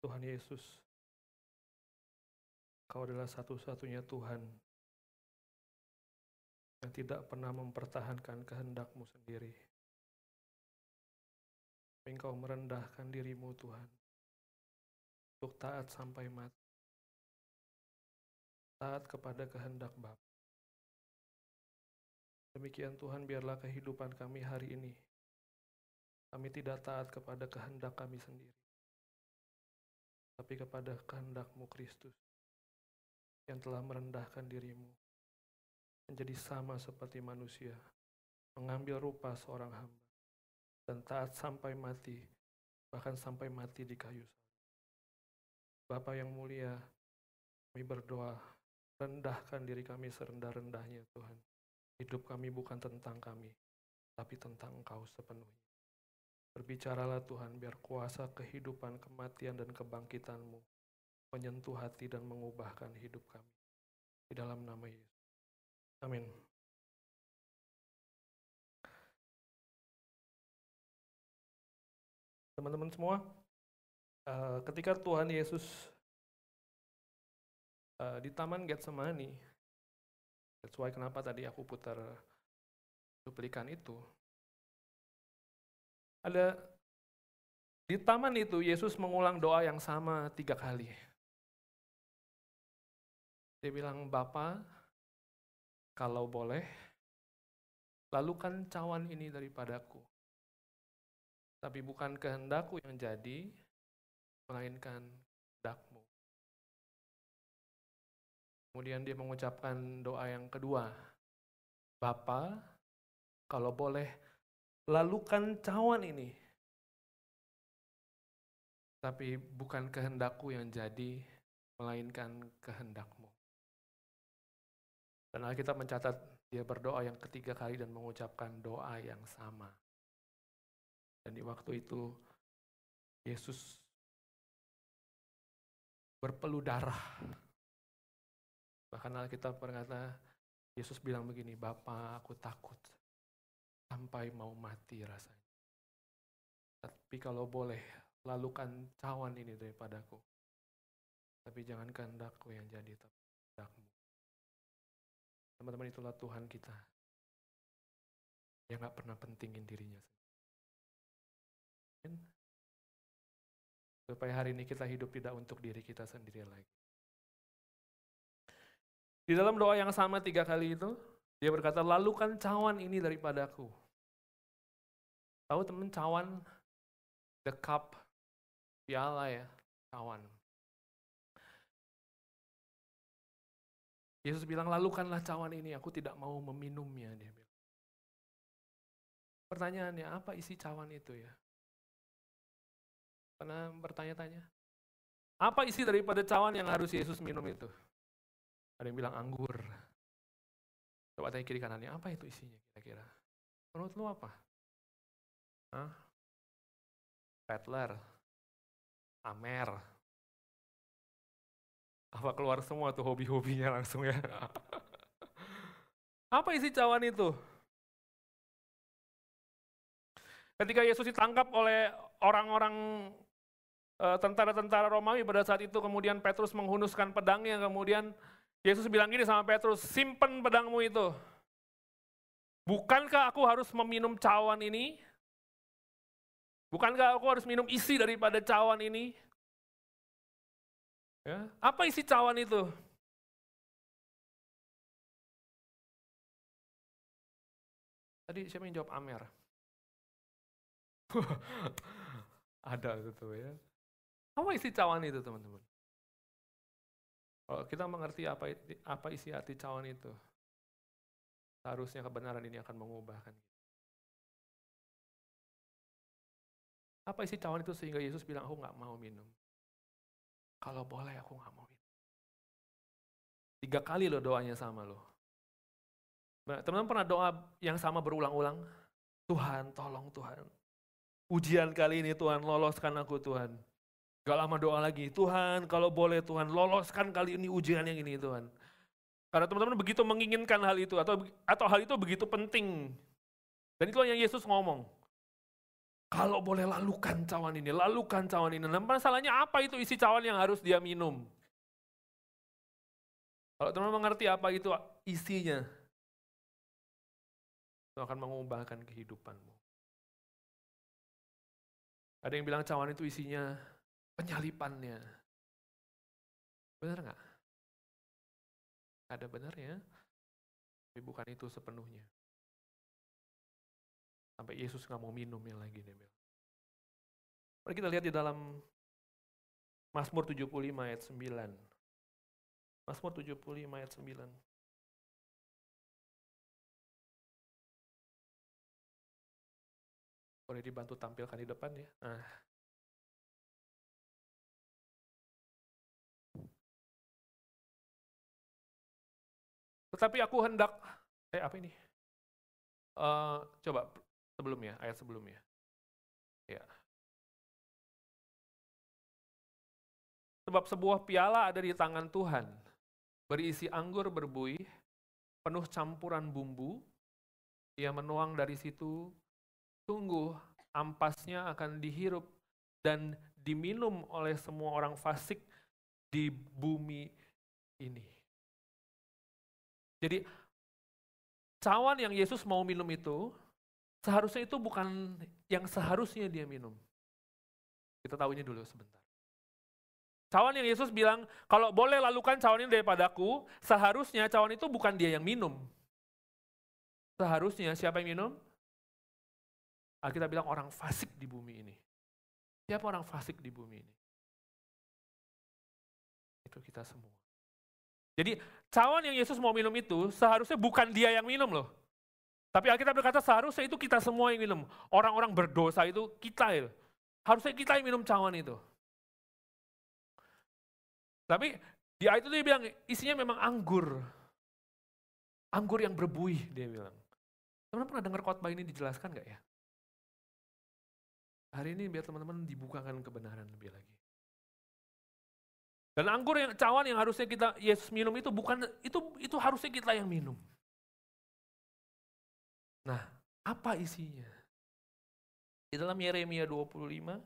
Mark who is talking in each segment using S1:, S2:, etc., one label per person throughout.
S1: Tuhan Yesus, Kau adalah satu-satunya Tuhan yang tidak pernah mempertahankan kehendakmu sendiri. Engkau merendahkan dirimu Tuhan untuk taat sampai mati. Taat kepada kehendak Bapa. Demikian Tuhan biarlah kehidupan kami hari ini. Kami tidak taat kepada kehendak kami sendiri. Tapi kepada kehendakmu Kristus yang telah merendahkan dirimu menjadi sama seperti manusia, mengambil rupa seorang hamba, dan taat sampai mati, bahkan sampai mati di kayu salib. Bapa yang mulia, kami berdoa, rendahkan diri kami serendah-rendahnya Tuhan. Hidup kami bukan tentang kami, tapi tentang Engkau sepenuhnya. Berbicaralah Tuhan, biar kuasa kehidupan, kematian, dan kebangkitan-Mu menyentuh hati dan mengubahkan hidup kami. Di dalam nama Yesus. Amin. Teman-teman semua, eh, ketika Tuhan Yesus eh, di Taman Getsemani, that's why kenapa tadi aku putar cuplikan itu, ada di taman itu Yesus mengulang doa yang sama tiga kali. Dia bilang, Bapak, kalau boleh, lalukan cawan ini daripadaku. Tapi bukan kehendakku yang jadi, melainkan kehendakmu. Kemudian dia mengucapkan doa yang kedua. Bapa, kalau boleh, lalukan cawan ini. Tapi bukan kehendakku yang jadi, melainkan kehendakmu. Dan Alkitab mencatat dia berdoa yang ketiga kali dan mengucapkan doa yang sama. Dan di waktu itu Yesus berpeluh darah. Bahkan Alkitab berkata, Yesus bilang begini, Bapak aku takut sampai mau mati rasanya. Tapi kalau boleh, lalukan cawan ini daripadaku. Tapi jangan kehendakku yang jadi, tapi kehendakmu. Teman-teman itulah Tuhan kita. Yang gak pernah pentingin dirinya sendiri. Supaya hari ini kita hidup tidak untuk diri kita sendiri lagi. Di dalam doa yang sama tiga kali itu, dia berkata, lalukan cawan ini daripadaku. Tahu teman cawan, the cup, piala ya, cawan. Yesus bilang, lalukanlah cawan ini, aku tidak mau meminumnya. Dia bilang. Pertanyaannya, apa isi cawan itu ya? Pernah bertanya-tanya? Apa isi daripada cawan yang harus Yesus minum itu? Ada yang bilang anggur. Coba tanya kiri kanannya, apa itu isinya kira-kira? Menurut lu apa? Hah? Petler, Amer, apa keluar semua tuh hobi-hobinya langsung ya. Apa isi cawan itu? Ketika Yesus ditangkap oleh orang-orang eh, tentara-tentara Romawi pada saat itu kemudian Petrus menghunuskan pedangnya kemudian Yesus bilang gini sama Petrus, simpen pedangmu itu. Bukankah aku harus meminum cawan ini? Bukankah aku harus minum isi daripada cawan ini? Ya, apa isi cawan itu? Tadi siapa yang jawab Amer? Ada gitu ya. Apa isi cawan itu teman-teman? Kalau kita mengerti apa apa isi hati cawan itu, seharusnya kebenaran ini akan mengubahkan kita. Apa isi cawan itu sehingga Yesus bilang, aku nggak mau minum. Kalau boleh aku nggak mau minum. Tiga kali loh doanya sama loh. Teman-teman pernah doa yang sama berulang-ulang? Tuhan, tolong Tuhan. Ujian kali ini Tuhan, loloskan aku Tuhan. Gak lama doa lagi, Tuhan kalau boleh Tuhan, loloskan kali ini ujian yang ini Tuhan. Karena teman-teman begitu menginginkan hal itu, atau atau hal itu begitu penting. Dan itu yang Yesus ngomong. Kalau boleh lalukan cawan ini, lalukan cawan ini. Nah, masalahnya apa itu isi cawan yang harus dia minum? Kalau teman-teman mengerti apa itu isinya, itu akan mengubahkan kehidupanmu. Ada yang bilang cawan itu isinya penyalipannya. Benar nggak? Ada benarnya, tapi bukan itu sepenuhnya. Sampai Yesus nggak mau minum yang lagi bilang. Mari kita lihat di dalam Mazmur 75 ayat 9. Mazmur 75 ayat 9. Boleh dibantu tampilkan di depan ya. Nah. Tetapi aku hendak, eh apa ini? Uh, coba sebelumnya, ayat sebelumnya. Ya. Sebab sebuah piala ada di tangan Tuhan, berisi anggur berbuih, penuh campuran bumbu, ia menuang dari situ, sungguh ampasnya akan dihirup dan diminum oleh semua orang fasik di bumi ini. Jadi cawan yang Yesus mau minum itu Seharusnya itu bukan yang seharusnya dia minum. Kita tahunya dulu sebentar. Cawan yang Yesus bilang, kalau boleh lalukan cawan ini daripadaku, seharusnya cawan itu bukan dia yang minum. Seharusnya siapa yang minum? Kita bilang orang fasik di bumi ini. Siapa orang fasik di bumi ini? Itu kita semua. Jadi cawan yang Yesus mau minum itu seharusnya bukan dia yang minum loh. Tapi Alkitab berkata seharusnya itu kita semua yang minum. Orang-orang berdosa itu kita ya. Harusnya kita yang minum cawan itu. Tapi di ayat itu dia bilang isinya memang anggur. Anggur yang berbuih dia bilang. Teman-teman pernah dengar khotbah ini dijelaskan gak ya? Hari ini biar teman-teman dibukakan kebenaran lebih lagi. Dan anggur yang cawan yang harusnya kita Yesus minum itu bukan itu itu harusnya kita yang minum. Nah, apa isinya? Di dalam Yeremia 25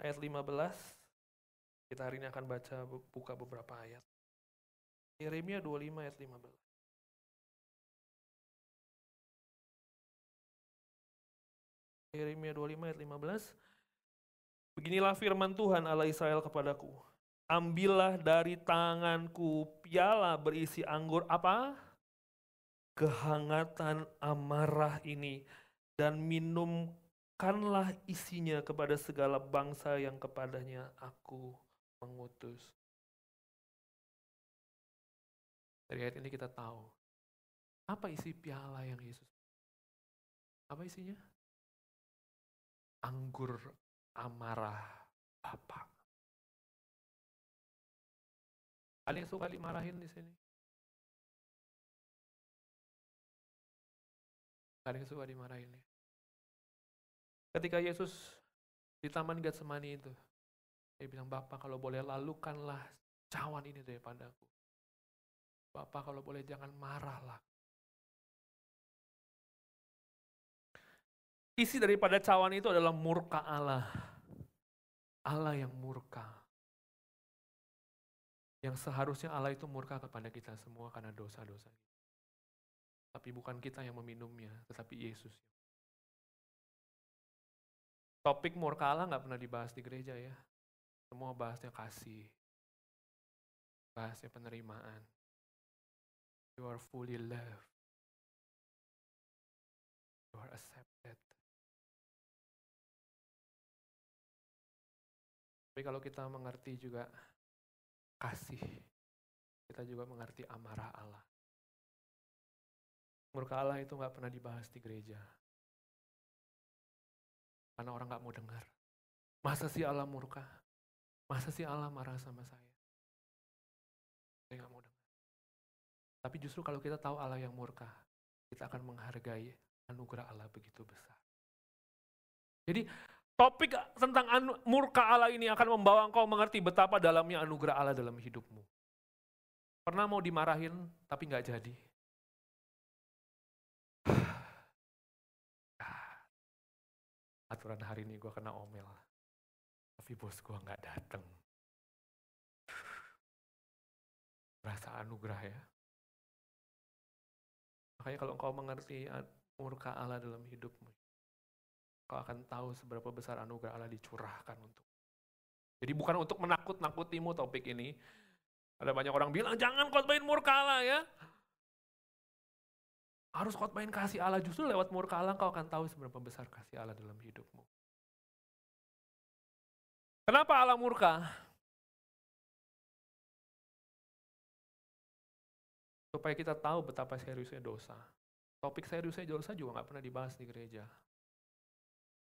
S1: ayat 15 kita hari ini akan baca buka beberapa ayat. Yeremia 25 ayat 15. Yeremia 25 ayat 15. Beginilah firman Tuhan Allah Israel kepadaku. Ambillah dari tanganku piala berisi anggur apa? Kehangatan amarah ini dan minumkanlah isinya kepada segala bangsa yang kepadanya aku mengutus. Dari ayat ini kita tahu apa isi piala yang Yesus. Apa isinya? Anggur amarah Bapak. Ada yang suka dimarahin di sini? Ada yang suka dimarahin. Ya. Ketika Yesus di Taman Getsemani itu, dia bilang, Bapak kalau boleh lalukanlah cawan ini daripadaku. Bapak kalau boleh jangan marahlah. Isi daripada cawan itu adalah murka Allah. Allah yang murka. Yang seharusnya Allah itu murka kepada kita semua karena dosa-dosa kita. Tapi bukan kita yang meminumnya, tetapi Yesus. Topik murka Allah nggak pernah dibahas di gereja ya. Semua bahasnya kasih. Bahasnya penerimaan. You are fully loved. You are accepted. Tapi kalau kita mengerti juga kasih, kita juga mengerti amarah Allah. Murka Allah itu nggak pernah dibahas di gereja. Karena orang nggak mau dengar. Masa sih Allah murka? Masa sih Allah marah sama saya? Saya nggak mau dengar. Tapi justru kalau kita tahu Allah yang murka, kita akan menghargai anugerah Allah begitu besar. Jadi topik tentang anu, murka Allah ini akan membawa engkau mengerti betapa dalamnya anugerah Allah dalam hidupmu. Pernah mau dimarahin tapi nggak jadi. Peraturan hari ini gue kena omel. Tapi bos gue nggak dateng. Rasa anugerah ya. Makanya kalau engkau mengerti murka Allah dalam hidupmu, kau akan tahu seberapa besar anugerah Allah dicurahkan untuk. Jadi bukan untuk menakut-nakutimu topik ini. Ada banyak orang bilang, jangan khotbahin murka Allah ya. Harus khotbahin kasih Allah. Justru lewat murka Allah kau akan tahu seberapa besar kasih Allah dalam hidupmu. Kenapa Allah murka? supaya kita tahu betapa seriusnya dosa. Topik seriusnya dosa juga nggak pernah dibahas di gereja.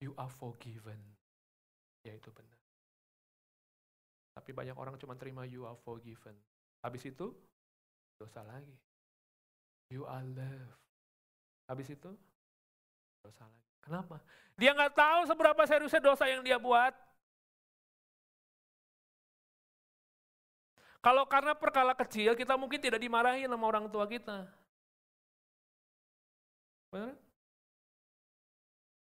S1: You are forgiven. Ya itu benar. Tapi banyak orang cuma terima you are forgiven. Habis itu, dosa lagi. You are loved. Habis itu, dosa lagi. Kenapa? Dia nggak tahu seberapa seriusnya dosa yang dia buat. Kalau karena perkara kecil, kita mungkin tidak dimarahin sama orang tua kita. Benar?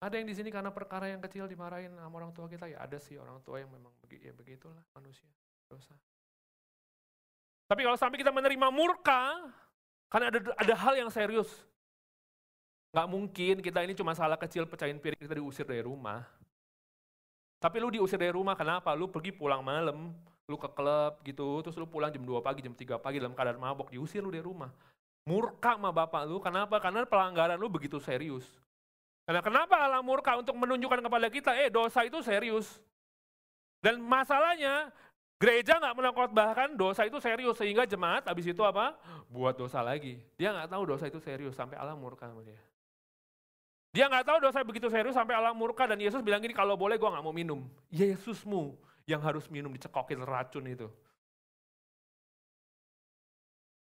S1: Ada yang di sini karena perkara yang kecil dimarahin sama orang tua kita? Ya ada sih orang tua yang memang ya begitulah manusia, dosa. Tapi kalau sampai kita menerima murka, karena ada ada hal yang serius. Nggak mungkin kita ini cuma salah kecil pecahin piring kita diusir dari rumah. Tapi lu diusir dari rumah kenapa? Lu pergi pulang malam, lu ke klub gitu, terus lu pulang jam 2 pagi, jam 3 pagi dalam keadaan mabok, diusir lu dari rumah. Murka sama bapak lu, kenapa? Karena pelanggaran lu begitu serius. Karena kenapa Allah murka untuk menunjukkan kepada kita, eh dosa itu serius. Dan masalahnya, gereja nggak bahkan dosa itu serius, sehingga jemaat habis itu apa? Buat dosa lagi. Dia nggak tahu dosa itu serius, sampai Allah murka sama dia. Dia nggak tahu dosa begitu serius sampai Allah murka dan Yesus bilang gini, kalau boleh gue nggak mau minum. Yesusmu yang harus minum dicekokin racun itu.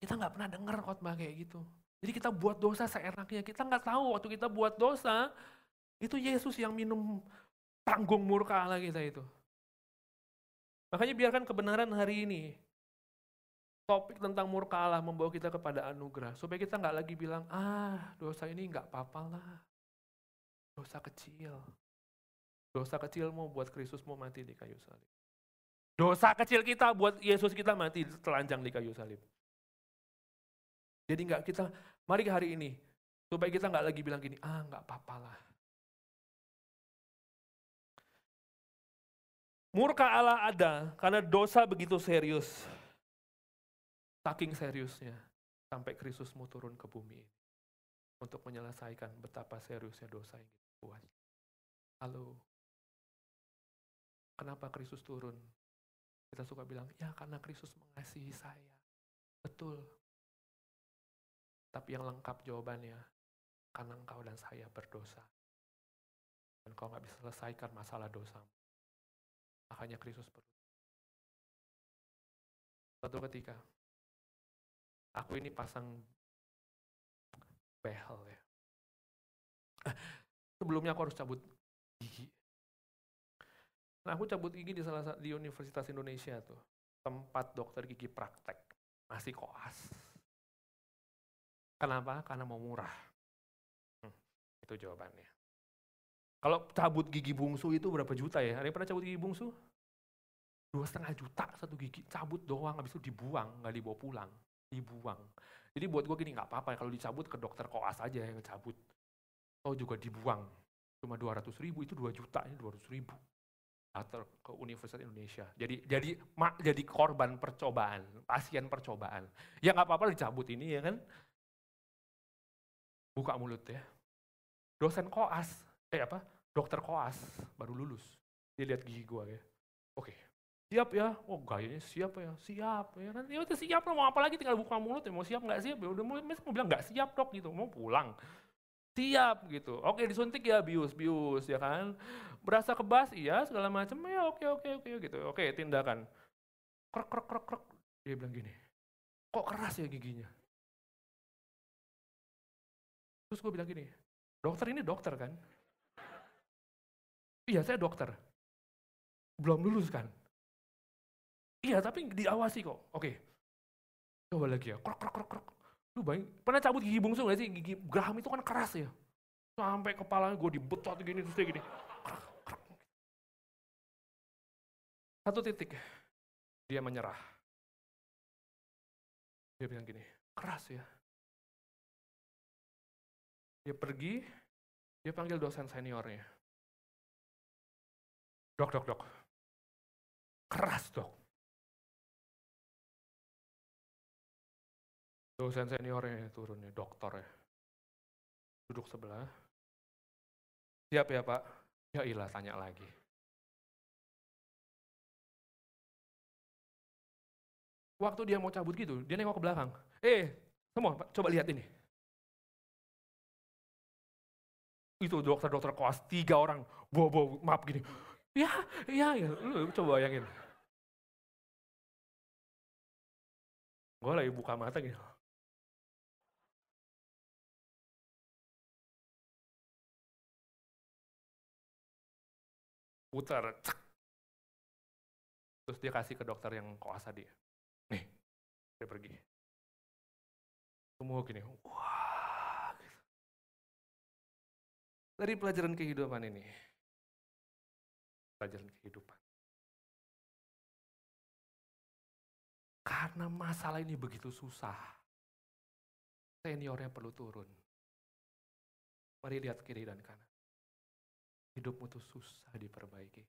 S1: Kita nggak pernah dengar khotbah kayak gitu. Jadi kita buat dosa seenaknya. Kita nggak tahu waktu kita buat dosa, itu Yesus yang minum tanggung murka Allah kita itu. Makanya biarkan kebenaran hari ini, topik tentang murka Allah membawa kita kepada anugerah. Supaya kita nggak lagi bilang, ah dosa ini nggak apa-apa lah. Dosa kecil. Dosa kecilmu buat Kristusmu mati di kayu salib. Dosa kecil kita buat Yesus kita mati telanjang di kayu salib. Jadi nggak kita, mari hari ini, supaya kita nggak lagi bilang gini, ah nggak apa-apa lah. Murka Allah ada karena dosa begitu serius. Saking seriusnya, sampai Kristusmu turun ke bumi ini. Untuk menyelesaikan betapa seriusnya dosa yang buat. Halo, Kenapa Kristus turun? Kita suka bilang, ya karena Kristus mengasihi saya. Betul. Tapi yang lengkap jawabannya, karena engkau dan saya berdosa. Dan kau nggak bisa selesaikan masalah dosamu. Makanya Kristus perlu. Suatu ketika, aku ini pasang behel ya. Sebelumnya aku harus cabut gigi. Nah aku cabut gigi di salah di Universitas Indonesia tuh, tempat dokter gigi praktek, masih koas. Kenapa? Karena mau murah. Hmm, itu jawabannya. Kalau cabut gigi bungsu itu berapa juta ya? Ada yang pernah cabut gigi bungsu? Dua setengah juta satu gigi, cabut doang, habis itu dibuang, nggak dibawa pulang, dibuang. Jadi buat gue gini, nggak apa-apa kalau dicabut ke dokter koas aja yang cabut. Oh juga dibuang, cuma 200 ribu, itu 2 juta, ini 200 ribu atau ke Universitas Indonesia. Jadi jadi mak jadi korban percobaan, pasien percobaan. Ya nggak apa-apa dicabut ini ya kan. Buka mulut ya. Dosen koas, eh apa? Dokter koas baru lulus. Dia lihat gigi gua ya. Oke, siap ya. Oh gayanya siap ya, siap ya kan. Ya udah siap lah mau apa lagi tinggal buka mulut ya. Mau siap nggak siap ya udah mau, mau bilang nggak siap dok gitu, mau pulang siap gitu. Oke disuntik ya bius bius ya kan. Berasa kebas iya segala macam ya oke oke oke gitu. Oke tindakan. Krek krek krek krek. Dia bilang gini. Kok keras ya giginya? Terus gue bilang gini, dokter ini dokter kan? Iya saya dokter. Belum lulus kan? Iya tapi diawasi kok. Oke. Coba lagi ya. Krek krek krek krek. Lu baik, pernah cabut gigi bungsu gak sih? Gigi Graham itu kan keras ya. Sampai kepalanya gue dibetot gini, terus dia gini. Satu titik, dia menyerah. Dia bilang gini, keras ya. Dia pergi, dia panggil dosen seniornya. Dok, dok, dok. Keras dok. Dosen seniornya turun ya, dokter ya. Duduk sebelah. Siap ya pak? Ya ilah tanya lagi. Waktu dia mau cabut gitu, dia nengok ke belakang. Eh, semua coba lihat ini. Itu dokter-dokter kelas tiga orang, bawa-bawa maaf gini. Ya, ya, ya, lu coba bayangin. Gue lagi buka mata gitu. Putar, cek. Terus dia kasih ke dokter yang kuasa dia. Nih, dia pergi. Semua gini, wah. Dari pelajaran kehidupan ini, pelajaran kehidupan. Karena masalah ini begitu susah, seniornya perlu turun. Mari lihat kiri dan kanan. Hidupmu tuh susah diperbaiki.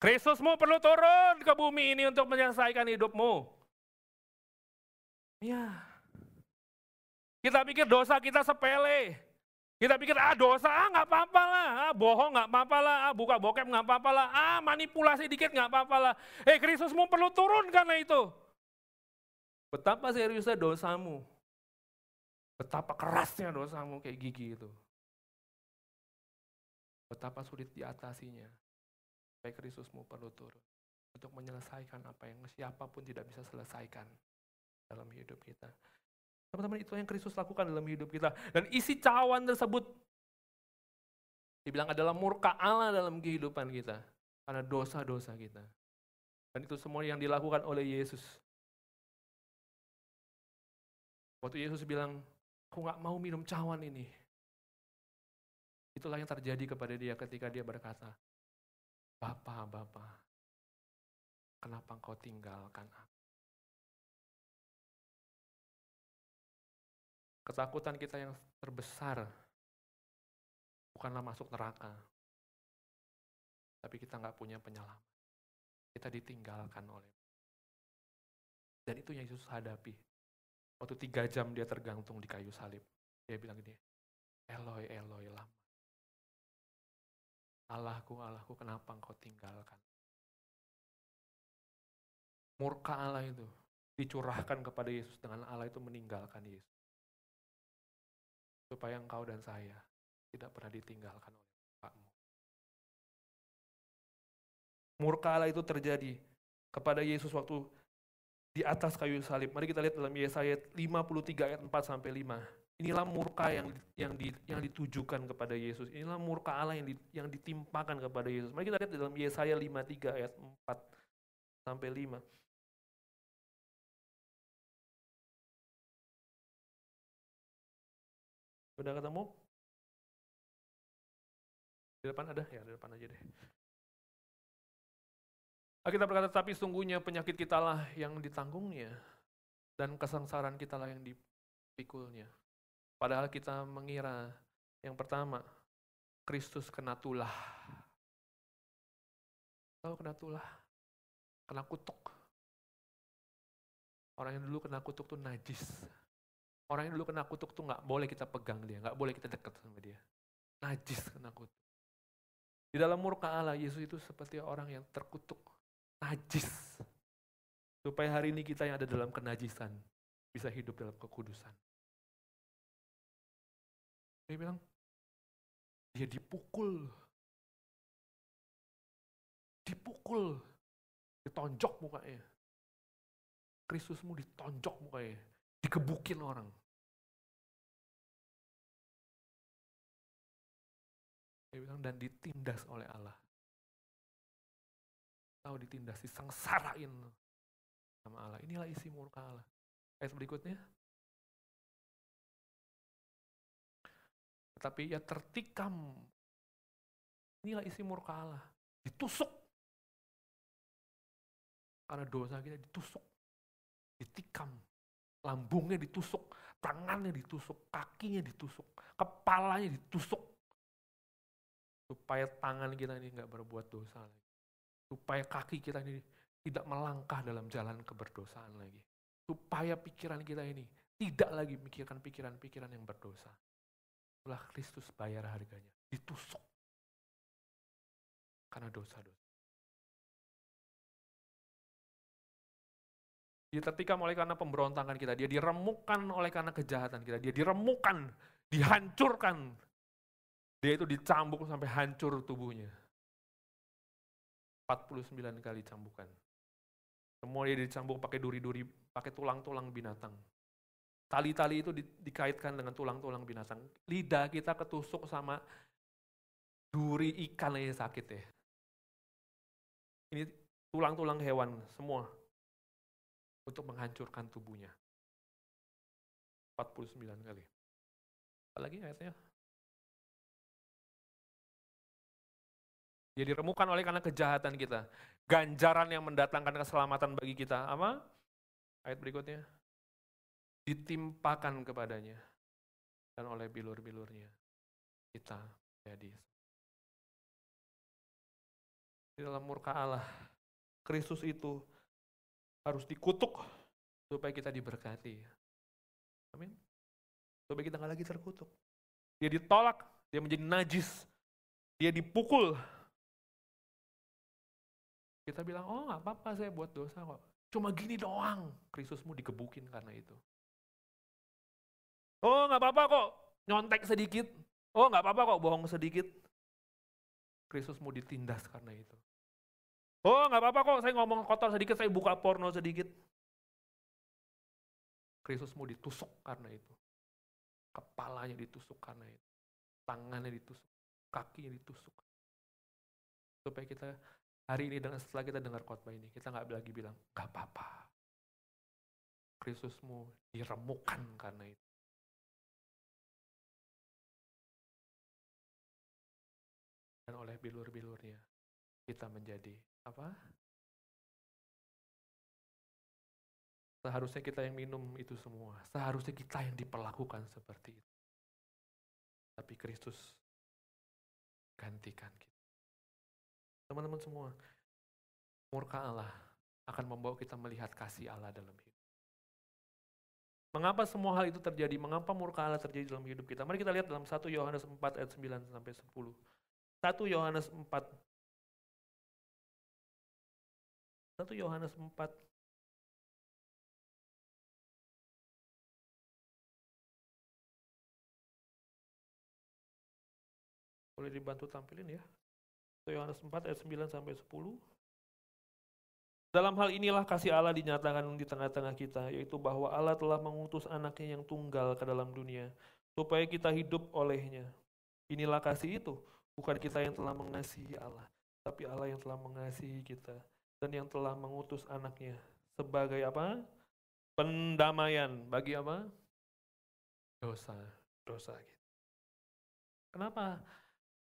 S1: Kristusmu perlu turun ke bumi ini untuk menyelesaikan hidupmu. Ya. Kita pikir dosa kita sepele. Kita pikir, ah dosa, ah nggak apa-apa lah, ah bohong nggak apa-apa lah, ah buka bokep nggak apa-apa lah, ah manipulasi dikit nggak apa-apa lah. Eh Kristusmu perlu turun karena itu. Betapa seriusnya dosamu. Betapa kerasnya dosamu kayak gigi itu. Betapa sulit diatasinya. Baik Kristusmu perlu turun untuk menyelesaikan apa yang siapa pun tidak bisa selesaikan dalam hidup kita. Teman-teman, itu yang Kristus lakukan dalam hidup kita. Dan isi cawan tersebut dibilang adalah murka Allah dalam kehidupan kita. Karena dosa-dosa kita. Dan itu semua yang dilakukan oleh Yesus. Waktu Yesus bilang, aku gak mau minum cawan ini. Itulah yang terjadi kepada dia ketika dia berkata, Bapak, Bapak, kenapa engkau tinggalkan aku? Ketakutan kita yang terbesar bukanlah masuk neraka, tapi kita nggak punya penyelamat. Kita ditinggalkan oleh dan itu yang Yesus hadapi. Waktu tiga jam dia tergantung di kayu salib. Dia bilang gini, Eloi, Eloi, lama. Allahku, Allahku, kenapa engkau tinggalkan? Murka Allah itu dicurahkan kepada Yesus dengan Allah itu meninggalkan Yesus supaya engkau dan saya tidak pernah ditinggalkan oleh Bapakmu. Murka Allah itu terjadi kepada Yesus waktu di atas kayu salib. Mari kita lihat dalam Yesaya 53 ayat 4 sampai 5. Inilah murka yang yang di, yang ditujukan kepada Yesus. Inilah murka Allah yang di, yang ditimpakan kepada Yesus. Mari kita lihat dalam Yesaya 53 ayat 4 sampai 5. Udah ketemu? Di depan ada? Ya, di depan aja deh. Kita berkata, tapi sungguhnya penyakit kita lah yang ditanggungnya, dan kesengsaraan kita lah yang dipikulnya. Padahal kita mengira, yang pertama, Kristus kena tulah. Tahu kena tulah? Kena kutuk. Orang yang dulu kena kutuk tuh najis. Orang yang dulu kena kutuk tuh nggak boleh kita pegang dia, nggak boleh kita dekat sama dia. Najis kena kutuk. Di dalam murka Allah, Yesus itu seperti orang yang terkutuk, najis. Supaya hari ini kita yang ada dalam kenajisan, bisa hidup dalam kekudusan. Dia bilang, dia dipukul. Dipukul. Ditonjok mukanya. Kristusmu ditonjok mukanya. Dikebukin orang. Dia bilang, dan ditindas oleh Allah. Tahu ditindas, disengsarain sama Allah. Inilah isi murka Allah. Ayat berikutnya. Tetapi ia tertikam. Inilah isi murka Allah. Ditusuk. Karena dosa kita ditusuk, ditikam, lambungnya ditusuk, tangannya ditusuk, kakinya ditusuk, kepalanya ditusuk. Supaya tangan kita ini nggak berbuat dosa lagi. Supaya kaki kita ini tidak melangkah dalam jalan keberdosaan lagi. Supaya pikiran kita ini tidak lagi memikirkan pikiran-pikiran yang berdosa. Itulah Kristus bayar harganya. Ditusuk. Karena dosa-dosa. Dia tertikam oleh karena pemberontakan kita. Dia diremukkan oleh karena kejahatan kita. Dia diremukkan, dihancurkan. Dia itu dicambuk sampai hancur tubuhnya. 49 kali cambukan. Semua dia dicambuk pakai duri-duri, pakai tulang-tulang binatang. Tali-tali itu di, dikaitkan dengan tulang-tulang binatang. Lidah kita ketusuk sama duri ikan aja sakit ya. Ini tulang-tulang hewan semua untuk menghancurkan tubuhnya. 49 kali. Apalagi ayatnya? Dia diremukan oleh karena kejahatan kita. Ganjaran yang mendatangkan keselamatan bagi kita. Apa? Ayat berikutnya. Ditimpakan kepadanya. Dan oleh bilur-bilurnya. Kita jadi. Di dalam murka Allah. Kristus itu harus dikutuk supaya kita diberkati. Amin. Supaya kita nggak lagi terkutuk. Dia ditolak, dia menjadi najis, dia dipukul. Kita bilang, oh nggak apa-apa saya buat dosa kok. Cuma gini doang, Kristusmu dikebukin karena itu. Oh nggak apa-apa kok, nyontek sedikit. Oh nggak apa-apa kok, bohong sedikit. Kristusmu ditindas karena itu. Oh nggak apa-apa kok, saya ngomong kotor sedikit, saya buka porno sedikit. Kristusmu ditusuk karena itu. Kepalanya ditusuk karena itu. Tangannya ditusuk. Kakinya ditusuk. Supaya kita hari ini dengan setelah kita dengar khotbah ini, kita nggak lagi bilang, nggak apa-apa. Kristusmu diremukan karena itu. Dan oleh bilur-bilurnya, kita menjadi apa? Seharusnya kita yang minum itu semua. Seharusnya kita yang diperlakukan seperti itu. Tapi Kristus gantikan kita. Teman-teman semua, murka Allah akan membawa kita melihat kasih Allah dalam hidup. Mengapa semua hal itu terjadi? Mengapa murka Allah terjadi dalam hidup kita? Mari kita lihat dalam 1 Yohanes 4 ayat 9 sampai 10. 1 Yohanes 4 1 Yohanes 4 Boleh dibantu tampilin ya. 1 Yohanes 4 ayat 9 sampai 10. Dalam hal inilah kasih Allah dinyatakan di tengah-tengah kita, yaitu bahwa Allah telah mengutus anaknya yang tunggal ke dalam dunia, supaya kita hidup olehnya. Inilah kasih itu, bukan kita yang telah mengasihi Allah, tapi Allah yang telah mengasihi kita dan yang telah mengutus anaknya sebagai apa? Pendamaian bagi apa? Dosa, dosa kita. Kenapa?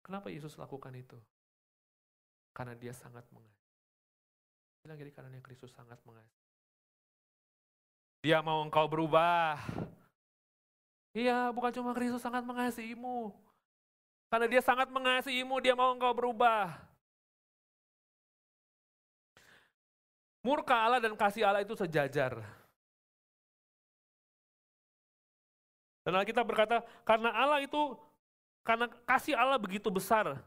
S1: Kenapa Yesus lakukan itu? Karena dia sangat mengasihi. Bilang jadi karena Kristus sangat mengasihi. Dia mau engkau berubah. Iya, bukan cuma Kristus sangat mengasihimu. Karena dia sangat mengasihimu, dia mau engkau berubah. Murka Allah dan kasih Allah itu sejajar. Dan kita berkata, karena Allah itu, karena kasih Allah begitu besar,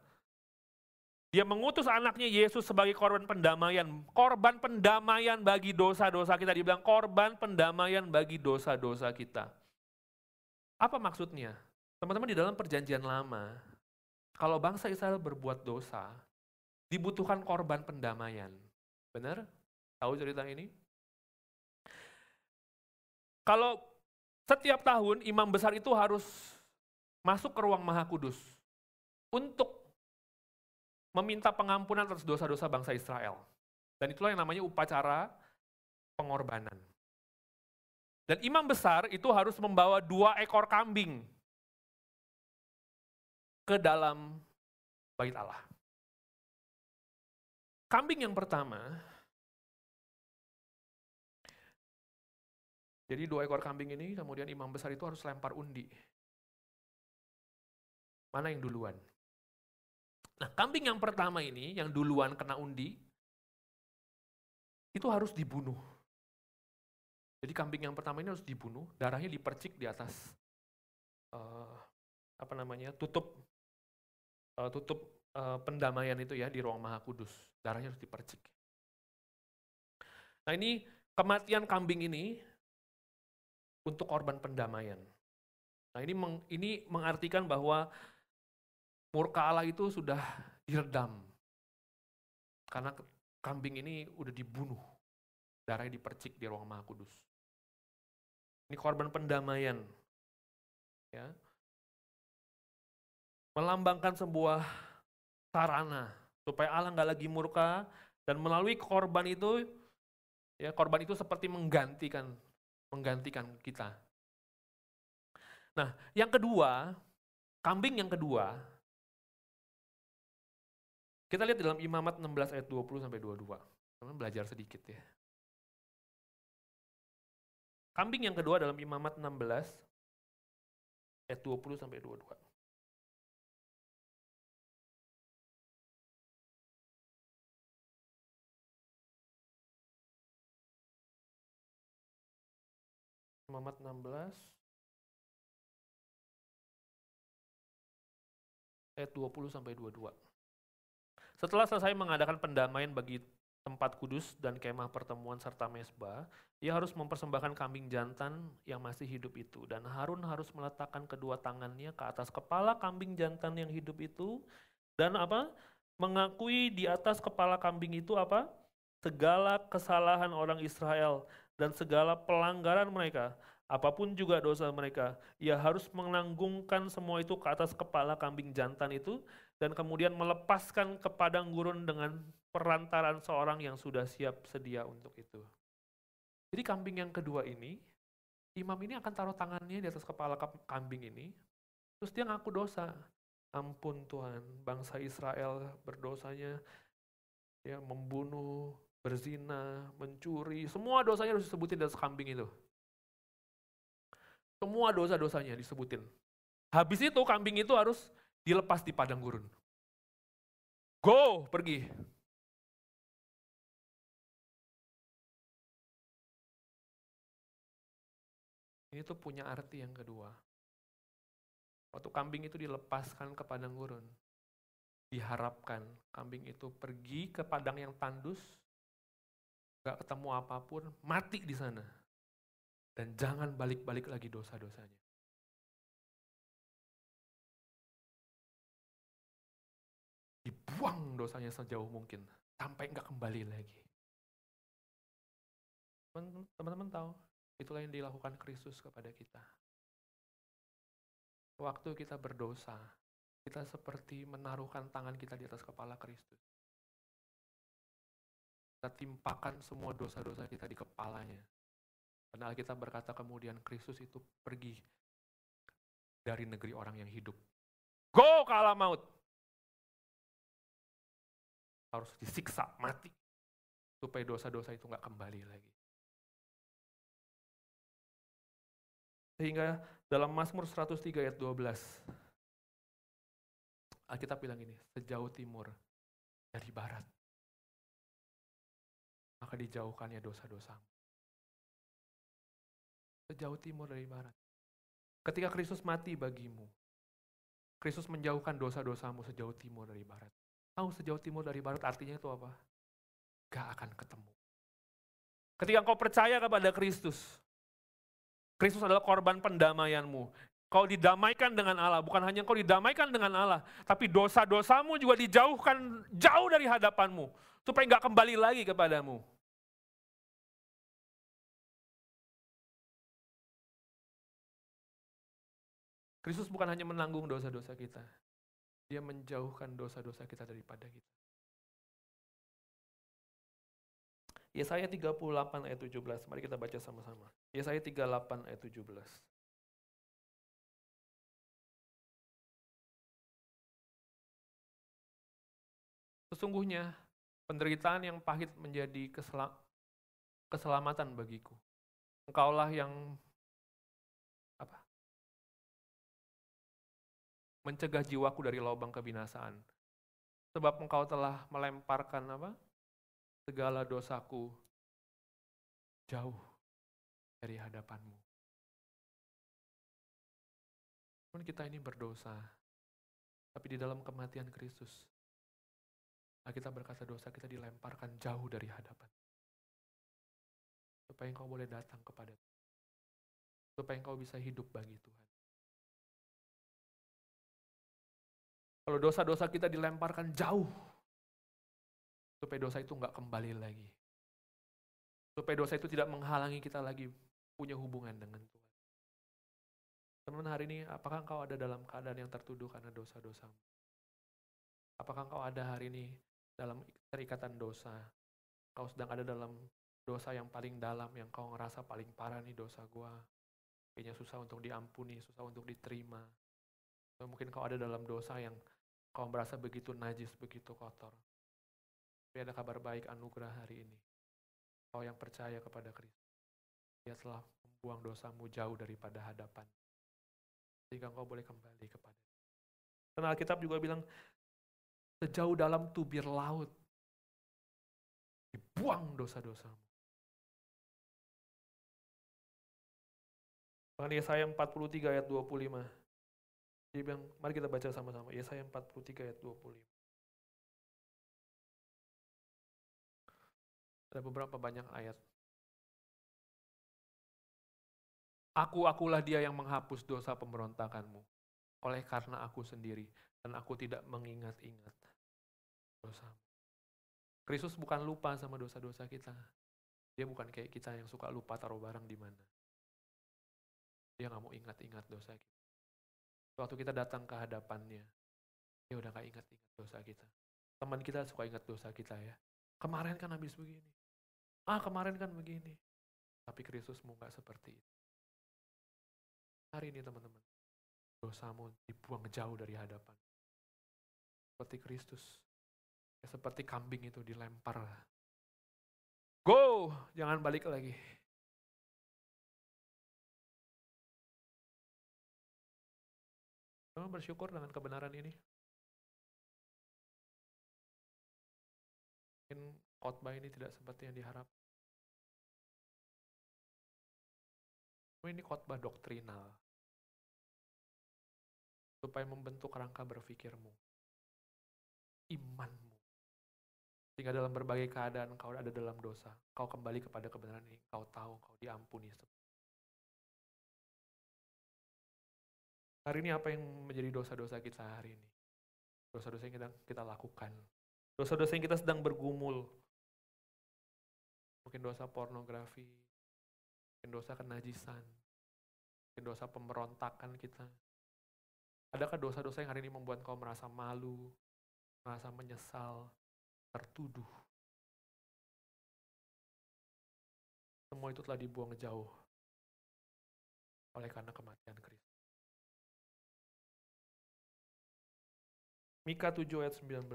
S1: dia mengutus anaknya Yesus sebagai korban pendamaian. Korban pendamaian bagi dosa-dosa kita. Dibilang korban pendamaian bagi dosa-dosa kita. Apa maksudnya? Teman-teman di dalam perjanjian lama, kalau bangsa Israel berbuat dosa, dibutuhkan korban pendamaian. Benar? Tahu cerita ini? Kalau setiap tahun imam besar itu harus masuk ke ruang maha kudus untuk meminta pengampunan atas dosa-dosa bangsa Israel. Dan itulah yang namanya upacara pengorbanan. Dan imam besar itu harus membawa dua ekor kambing ke dalam bait Allah. Kambing yang pertama Jadi dua ekor kambing ini kemudian imam besar itu harus lempar undi. Mana yang duluan? Nah, kambing yang pertama ini, yang duluan kena undi, itu harus dibunuh. Jadi kambing yang pertama ini harus dibunuh, darahnya dipercik di atas uh, apa namanya tutup uh, tutup uh, pendamaian itu ya di ruang maha kudus. Darahnya harus dipercik. Nah ini kematian kambing ini untuk korban pendamaian. Nah ini meng, ini mengartikan bahwa murka Allah itu sudah diredam karena kambing ini udah dibunuh, darahnya dipercik di ruang maha kudus. Ini korban pendamaian. Ya. Melambangkan sebuah sarana supaya Allah nggak lagi murka dan melalui korban itu ya korban itu seperti menggantikan menggantikan kita. Nah, yang kedua, kambing yang kedua kita lihat dalam Imamat 16 ayat 20 sampai 22. Teman belajar sedikit ya. Kambing yang kedua dalam Imamat 16 ayat 20 sampai 22. Imamat 16 ayat 20 sampai 22. Setelah selesai mengadakan pendamaian bagi tempat kudus dan kemah pertemuan serta mesbah, ia harus mempersembahkan kambing jantan yang masih hidup itu. Dan Harun harus meletakkan kedua tangannya ke atas kepala kambing jantan yang hidup itu. Dan apa? Mengakui di atas kepala kambing itu apa? Segala kesalahan orang Israel dan segala pelanggaran mereka. Apa pun juga dosa mereka, ia harus menanggungkan semua itu ke atas kepala kambing jantan itu dan kemudian melepaskan ke padang gurun dengan perantaran seorang yang sudah siap sedia untuk itu. Jadi kambing yang kedua ini, imam ini akan taruh tangannya di atas kepala kambing ini, terus dia ngaku dosa. Ampun Tuhan, bangsa Israel berdosanya ya membunuh, berzina, mencuri, semua dosanya harus disebutin di atas kambing itu. Semua dosa-dosanya disebutin. Habis itu kambing itu harus dilepas di padang gurun. Go, pergi. Ini tuh punya arti yang kedua. Waktu kambing itu dilepaskan ke padang gurun, diharapkan kambing itu pergi ke padang yang tandus, gak ketemu apa pun, mati di sana. Dan jangan balik-balik lagi dosa-dosanya. Dibuang dosanya sejauh mungkin, sampai nggak kembali lagi. Teman-teman tahu, Itulah yang dilakukan Kristus kepada kita. Waktu kita berdosa, kita seperti menaruhkan tangan kita di atas kepala Kristus. Kita timpakan semua dosa-dosa kita di kepalanya. Dan kita berkata kemudian Kristus itu pergi dari negeri orang yang hidup. Go ke alam maut. Harus disiksa, mati. Supaya dosa-dosa itu nggak kembali lagi. Sehingga dalam Mazmur 103 ayat 12, Alkitab bilang ini, sejauh timur dari barat, maka dijauhkannya dosa-dosamu. Sejauh timur dari barat. Ketika Kristus mati bagimu, Kristus menjauhkan dosa-dosamu sejauh timur dari barat. Tahu sejauh timur dari barat artinya itu apa? Gak akan ketemu. Ketika engkau percaya kepada Kristus, Kristus adalah korban pendamaianmu. Kau didamaikan dengan Allah, bukan hanya kau didamaikan dengan Allah, tapi dosa-dosamu juga dijauhkan jauh dari hadapanmu, supaya nggak kembali lagi kepadamu. Kristus bukan hanya menanggung dosa-dosa kita, dia menjauhkan dosa-dosa kita daripada kita. Yesaya 38 ayat 17. Mari kita baca sama-sama. Yesaya 38 ayat 17. Sesungguhnya penderitaan yang pahit menjadi keselamatan bagiku. Engkaulah yang Mencegah jiwaku dari lubang kebinasaan. Sebab engkau telah melemparkan apa? Segala dosaku jauh dari hadapanmu. Pun kita ini berdosa, tapi di dalam kematian Kristus, kita berkata dosa kita dilemparkan jauh dari hadapan. Supaya engkau boleh datang kepada Tuhan. Supaya engkau bisa hidup bagi Tuhan. Kalau dosa-dosa kita dilemparkan jauh, supaya dosa itu nggak kembali lagi. Supaya dosa itu tidak menghalangi kita lagi punya hubungan dengan Tuhan. Teman-teman hari ini, apakah engkau ada dalam keadaan yang tertuduh karena dosa-dosamu? Apakah engkau ada hari ini dalam terikatan dosa? Kau sedang ada dalam dosa yang paling dalam, yang kau ngerasa paling parah nih dosa gua. Kayaknya susah untuk diampuni, susah untuk diterima. Atau mungkin kau ada dalam dosa yang kau merasa begitu najis, begitu kotor. Tapi ada kabar baik anugerah hari ini Kau yang percaya kepada Kristus, dia telah membuang dosamu jauh daripada hadapan. Sehingga engkau boleh kembali kepada Karena Alkitab juga bilang, sejauh dalam tubir laut, dibuang dosa-dosamu. Bahkan Yesaya 43 ayat 25. Dia bilang, mari kita baca sama-sama. Yesaya 43 ayat 25. Ada beberapa banyak ayat. Aku, akulah dia yang menghapus dosa pemberontakanmu. Oleh karena aku sendiri. Dan aku tidak mengingat-ingat dosa. Kristus bukan lupa sama dosa-dosa kita. Dia bukan kayak kita yang suka lupa taruh barang di mana. Dia nggak mau ingat-ingat dosa kita. Waktu kita datang ke hadapannya, dia udah gak ingat-ingat dosa kita. Teman kita suka ingat dosa kita ya. Kemarin kan habis begini. Ah kemarin kan begini. Tapi Kristusmu gak seperti itu. Hari ini teman-teman, dosamu dibuang jauh dari hadapan. Seperti Kristus. Ya, seperti kambing itu dilempar. Go! Jangan balik lagi. Kamu bersyukur dengan kebenaran ini? Mungkin khotbah ini tidak seperti yang diharap. Ini khotbah doktrinal. Supaya membentuk rangka berpikirmu. Imanmu. Sehingga dalam berbagai keadaan kau ada dalam dosa, kau kembali kepada kebenaran ini, kau tahu kau diampuni. Hari ini apa yang menjadi dosa-dosa kita hari ini? Dosa-dosa yang kita, kita lakukan. Dosa-dosa yang kita sedang bergumul mungkin dosa pornografi, mungkin dosa kenajisan, mungkin dosa pemberontakan kita. Adakah dosa-dosa yang hari ini membuat kau merasa malu, merasa menyesal, tertuduh? Semua itu telah dibuang jauh oleh karena kematian Kristus. Mika 7 ayat 19.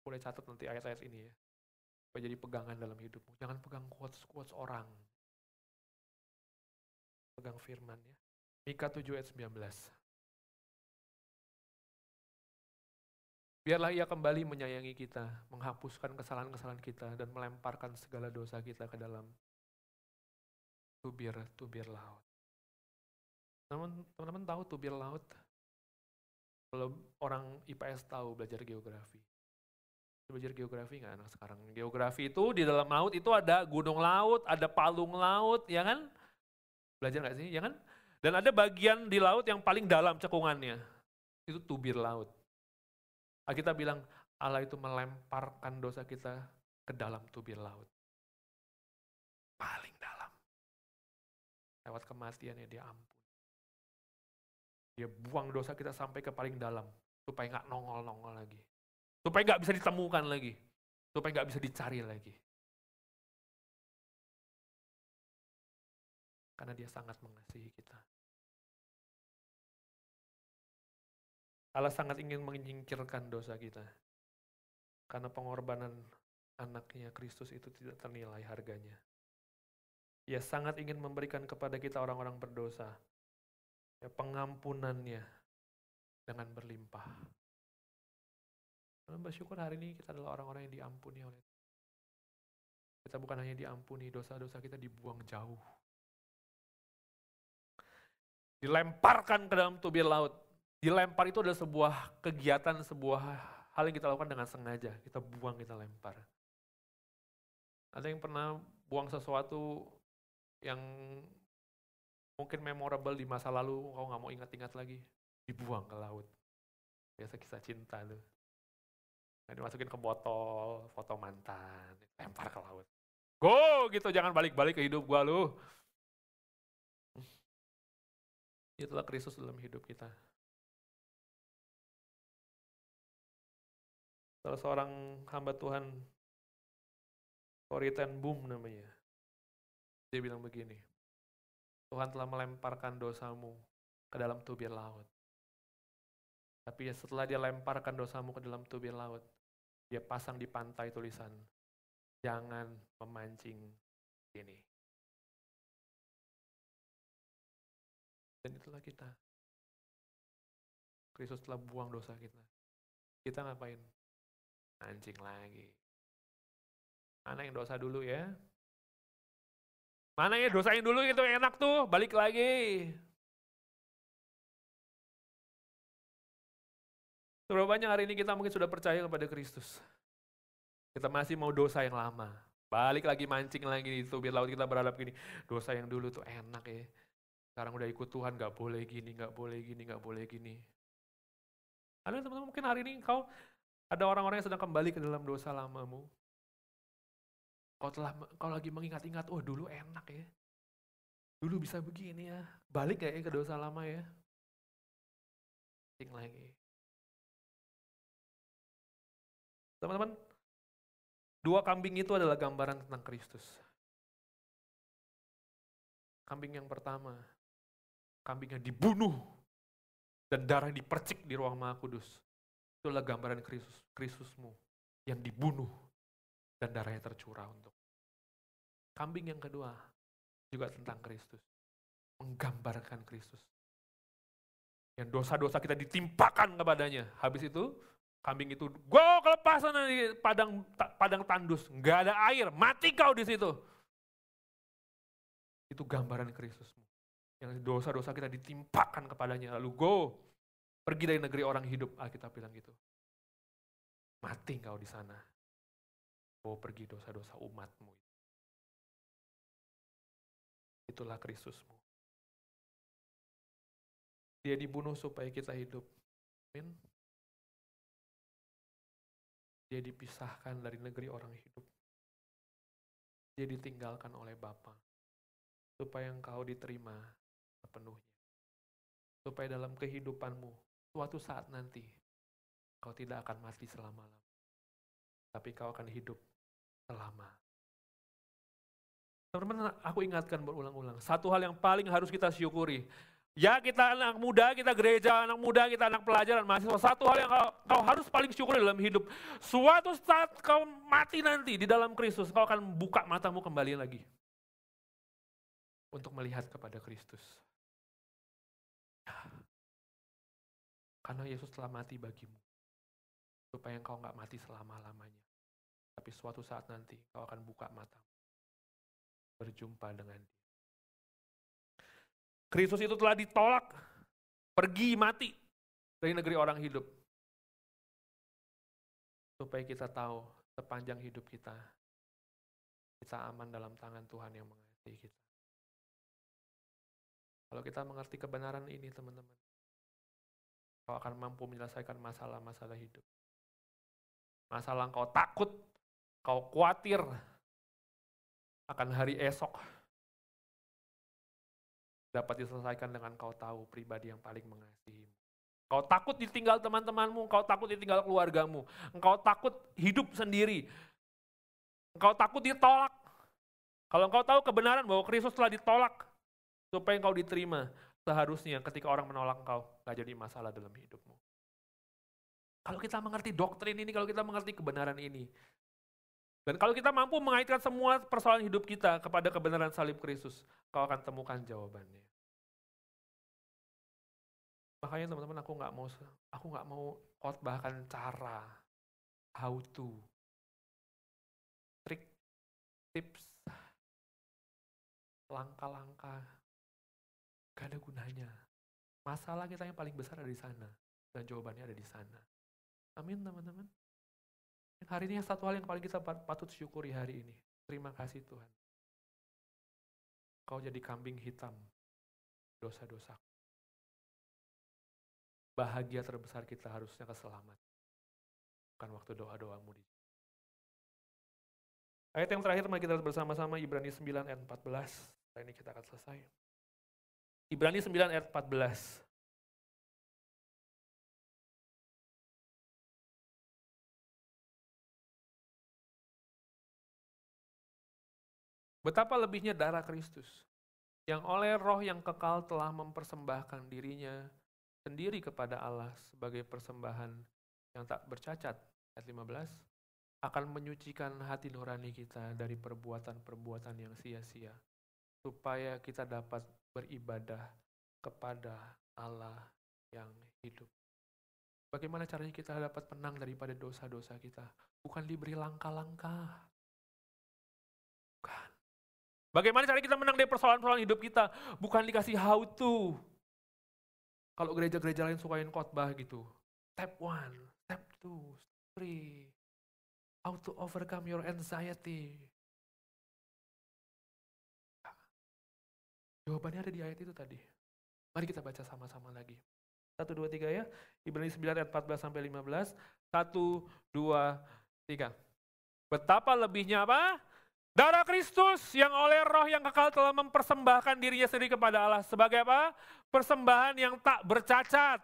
S1: Boleh catat nanti ayat-ayat ini ya supaya jadi pegangan dalam hidupmu. Jangan pegang quotes-quotes orang. Pegang firman ya. Mika 7 ayat 19. Biarlah ia kembali menyayangi kita, menghapuskan kesalahan-kesalahan kita, dan melemparkan segala dosa kita ke dalam tubir-tubir laut. Teman-teman tahu tubir laut? Kalau orang IPS tahu belajar geografi belajar geografi nggak anak sekarang? Geografi itu di dalam laut itu ada gunung laut, ada palung laut, ya kan? Belajar nggak sih, ya kan? Dan ada bagian di laut yang paling dalam cekungannya, itu tubir laut. Kita bilang Allah itu melemparkan dosa kita ke dalam tubir laut. Paling dalam. Lewat kematiannya dia ampun. Dia buang dosa kita sampai ke paling dalam, supaya nggak nongol-nongol lagi. Supaya nggak bisa ditemukan lagi. Supaya nggak bisa dicari lagi. Karena dia sangat mengasihi kita. Allah sangat ingin menyingkirkan dosa kita. Karena pengorbanan anaknya Kristus itu tidak ternilai harganya. Ia sangat ingin memberikan kepada kita orang-orang berdosa ya, pengampunannya dengan berlimpah. Dalam bersyukur hari ini kita adalah orang-orang yang diampuni oleh Tuhan. Kita bukan hanya diampuni, dosa-dosa kita dibuang jauh. Dilemparkan ke dalam tubir laut. Dilempar itu adalah sebuah kegiatan, sebuah hal yang kita lakukan dengan sengaja. Kita buang, kita lempar. Ada yang pernah buang sesuatu yang mungkin memorable di masa lalu, kau nggak mau ingat-ingat lagi, dibuang ke laut. Biasa kisah cinta tuh. Nah, dimasukin ke botol, foto mantan, lempar ke laut. Go gitu, jangan balik-balik ke hidup gua lu. Itulah Kristus dalam hidup kita. Salah seorang hamba Tuhan, Corey Ten Boom namanya, dia bilang begini, Tuhan telah melemparkan dosamu ke dalam tubir laut. Tapi ya setelah dia lemparkan dosamu ke dalam tubir laut, dia pasang di pantai tulisan, jangan memancing ini. Dan itulah kita. Kristus telah buang dosa kita. Kita ngapain? Mancing lagi. Mana yang dosa dulu ya? Mana ya dosain dulu itu enak tuh, balik lagi. Berapa banyak hari ini kita mungkin sudah percaya kepada Kristus. Kita masih mau dosa yang lama. Balik lagi mancing lagi itu biar laut kita berhadap gini. Dosa yang dulu tuh enak ya. Sekarang udah ikut Tuhan gak boleh gini, gak boleh gini, gak boleh gini. Ada teman-teman mungkin hari ini kau ada orang-orang yang sedang kembali ke dalam dosa lamamu. Kau telah kau lagi mengingat-ingat, oh dulu enak ya. Dulu bisa begini ya. Balik ya ke dosa lama ya. Ting lagi. Teman-teman, dua kambing itu adalah gambaran tentang Kristus. Kambing yang pertama, kambingnya dibunuh dan darah dipercik di ruang Maha Kudus. Itulah gambaran Kristus, Kristusmu yang dibunuh dan darahnya tercurah untuk. Kambing yang kedua juga tentang Kristus. Menggambarkan Kristus. Yang dosa-dosa kita ditimpakan kepadanya. Habis itu kambing itu go kelepasan di padang padang tandus, nggak ada air, mati kau di situ. Itu gambaran Kristusmu. Yang dosa-dosa kita ditimpakan kepadanya, lalu go pergi dari negeri orang hidup, Alkitab bilang gitu. Mati kau di sana bawa pergi dosa-dosa umatmu. Itulah Kristusmu. Dia dibunuh supaya kita hidup. Amin. Dia dipisahkan dari negeri orang hidup. Dia ditinggalkan oleh Bapa supaya engkau diterima sepenuhnya. Supaya dalam kehidupanmu, suatu saat nanti, kau tidak akan mati selama-lamanya tapi kau akan hidup selama. Teman-teman, aku ingatkan berulang-ulang. Satu hal yang paling harus kita syukuri. Ya kita anak muda, kita gereja, anak muda, kita anak pelajaran, mahasiswa. Satu hal yang kau, kau harus paling syukuri dalam hidup. Suatu saat kau mati nanti di dalam Kristus, kau akan buka matamu kembali lagi. Untuk melihat kepada Kristus. Karena Yesus telah mati bagimu supaya engkau nggak mati selama-lamanya. Tapi suatu saat nanti kau akan buka mata, berjumpa dengan dia. Kristus itu telah ditolak, pergi mati dari negeri orang hidup. Supaya kita tahu sepanjang hidup kita, kita aman dalam tangan Tuhan yang mengasihi kita. Kalau kita mengerti kebenaran ini teman-teman, kau akan mampu menyelesaikan masalah-masalah hidup. Masalah kau takut, kau khawatir akan hari esok dapat diselesaikan dengan kau tahu pribadi yang paling mengasihimu. Kau takut ditinggal teman-temanmu, kau takut ditinggal keluargamu, engkau takut hidup sendiri, engkau takut ditolak. Kalau engkau tahu kebenaran bahwa Kristus telah ditolak supaya engkau diterima, seharusnya ketika orang menolak engkau, gak jadi masalah dalam hidupmu. Kalau kita mengerti doktrin ini, kalau kita mengerti kebenaran ini, Dan kalau kita mampu mengaitkan semua persoalan hidup kita kepada kebenaran salib Kristus, kau akan temukan jawabannya. Makanya teman-teman aku nggak mau aku nggak mau khotbahkan cara, how to, trik, tips, langkah-langkah, gak ada gunanya. Masalah kita yang paling besar ada di sana dan jawabannya ada di sana. Amin teman-teman. Hari ini satu hal yang paling kita patut syukuri hari ini. Terima kasih Tuhan. Kau jadi kambing hitam dosa-dosa bahagia terbesar kita harusnya keselamatan. Bukan waktu doa-doamu di Ayat yang terakhir mari kita bersama-sama Ibrani 9 ayat 14. Nah, ini kita akan selesai. Ibrani 9 ayat 14. Betapa lebihnya darah Kristus yang oleh roh yang kekal telah mempersembahkan dirinya sendiri kepada Allah sebagai persembahan yang tak bercacat, ayat 15, akan menyucikan hati nurani kita dari perbuatan-perbuatan yang sia-sia, supaya kita dapat beribadah kepada Allah yang hidup. Bagaimana caranya kita dapat menang daripada dosa-dosa kita? Bukan diberi langkah-langkah. Bagaimana cara kita menang dari persoalan-persoalan hidup kita? Bukan dikasih how to. Kalau gereja-gereja lain sukain khotbah gitu. Step one, step two, step three. How to overcome your anxiety. Jawabannya ada di ayat itu tadi. Mari kita baca sama-sama lagi. 1, 2, 3 ya. Ibrani 9 ayat 14 sampai 15. 1, 2, 3. Betapa lebihnya apa? Darah Kristus yang oleh roh yang kekal telah mempersembahkan dirinya sendiri kepada Allah. Sebagai apa? Persembahan yang tak bercacat.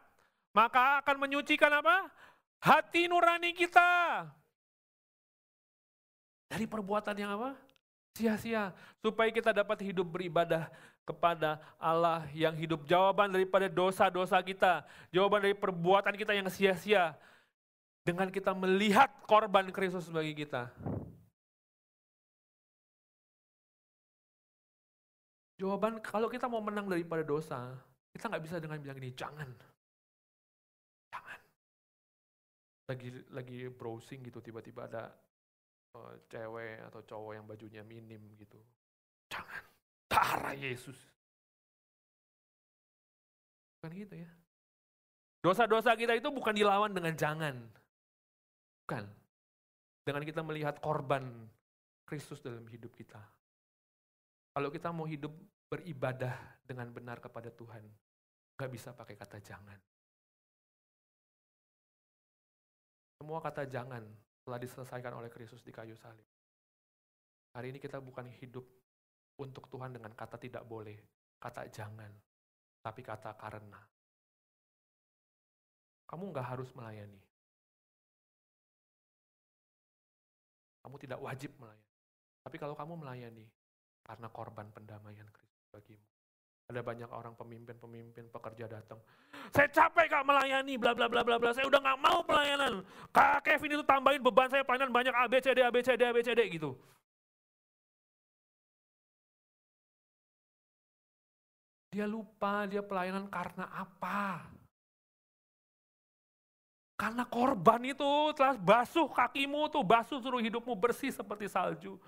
S1: Maka akan menyucikan apa? Hati nurani kita. Dari perbuatan yang apa? Sia-sia. Supaya kita dapat hidup beribadah kepada Allah yang hidup. Jawaban daripada dosa-dosa kita. Jawaban dari perbuatan kita yang sia-sia. Dengan kita melihat korban Kristus bagi kita. Jawaban kalau kita mau menang daripada dosa, kita nggak bisa dengan bilang ini, jangan. Jangan. Lagi lagi browsing gitu, tiba-tiba ada uh, cewek atau cowok yang bajunya minim gitu. Jangan. Darah Yesus. Bukan gitu ya. Dosa-dosa kita itu bukan dilawan dengan jangan. Bukan. Dengan kita melihat korban Kristus dalam hidup kita. Kalau kita mau hidup beribadah dengan benar kepada Tuhan, nggak bisa pakai kata jangan. Semua kata jangan telah diselesaikan oleh Kristus di kayu salib. Hari ini kita bukan hidup untuk Tuhan dengan kata tidak boleh, kata jangan, tapi kata karena. Kamu nggak harus melayani. Kamu tidak wajib melayani. Tapi kalau kamu melayani, karena korban pendamaian Kristus bagimu. Ada banyak orang pemimpin-pemimpin pekerja datang. Saya capek kak melayani, bla bla bla bla bla. Saya udah nggak mau pelayanan. Kak Kevin itu tambahin beban saya pelayanan banyak ABCD ABCD ABCD gitu. Dia lupa dia pelayanan karena apa? Karena korban itu telah basuh kakimu tuh, basuh suruh hidupmu bersih seperti salju.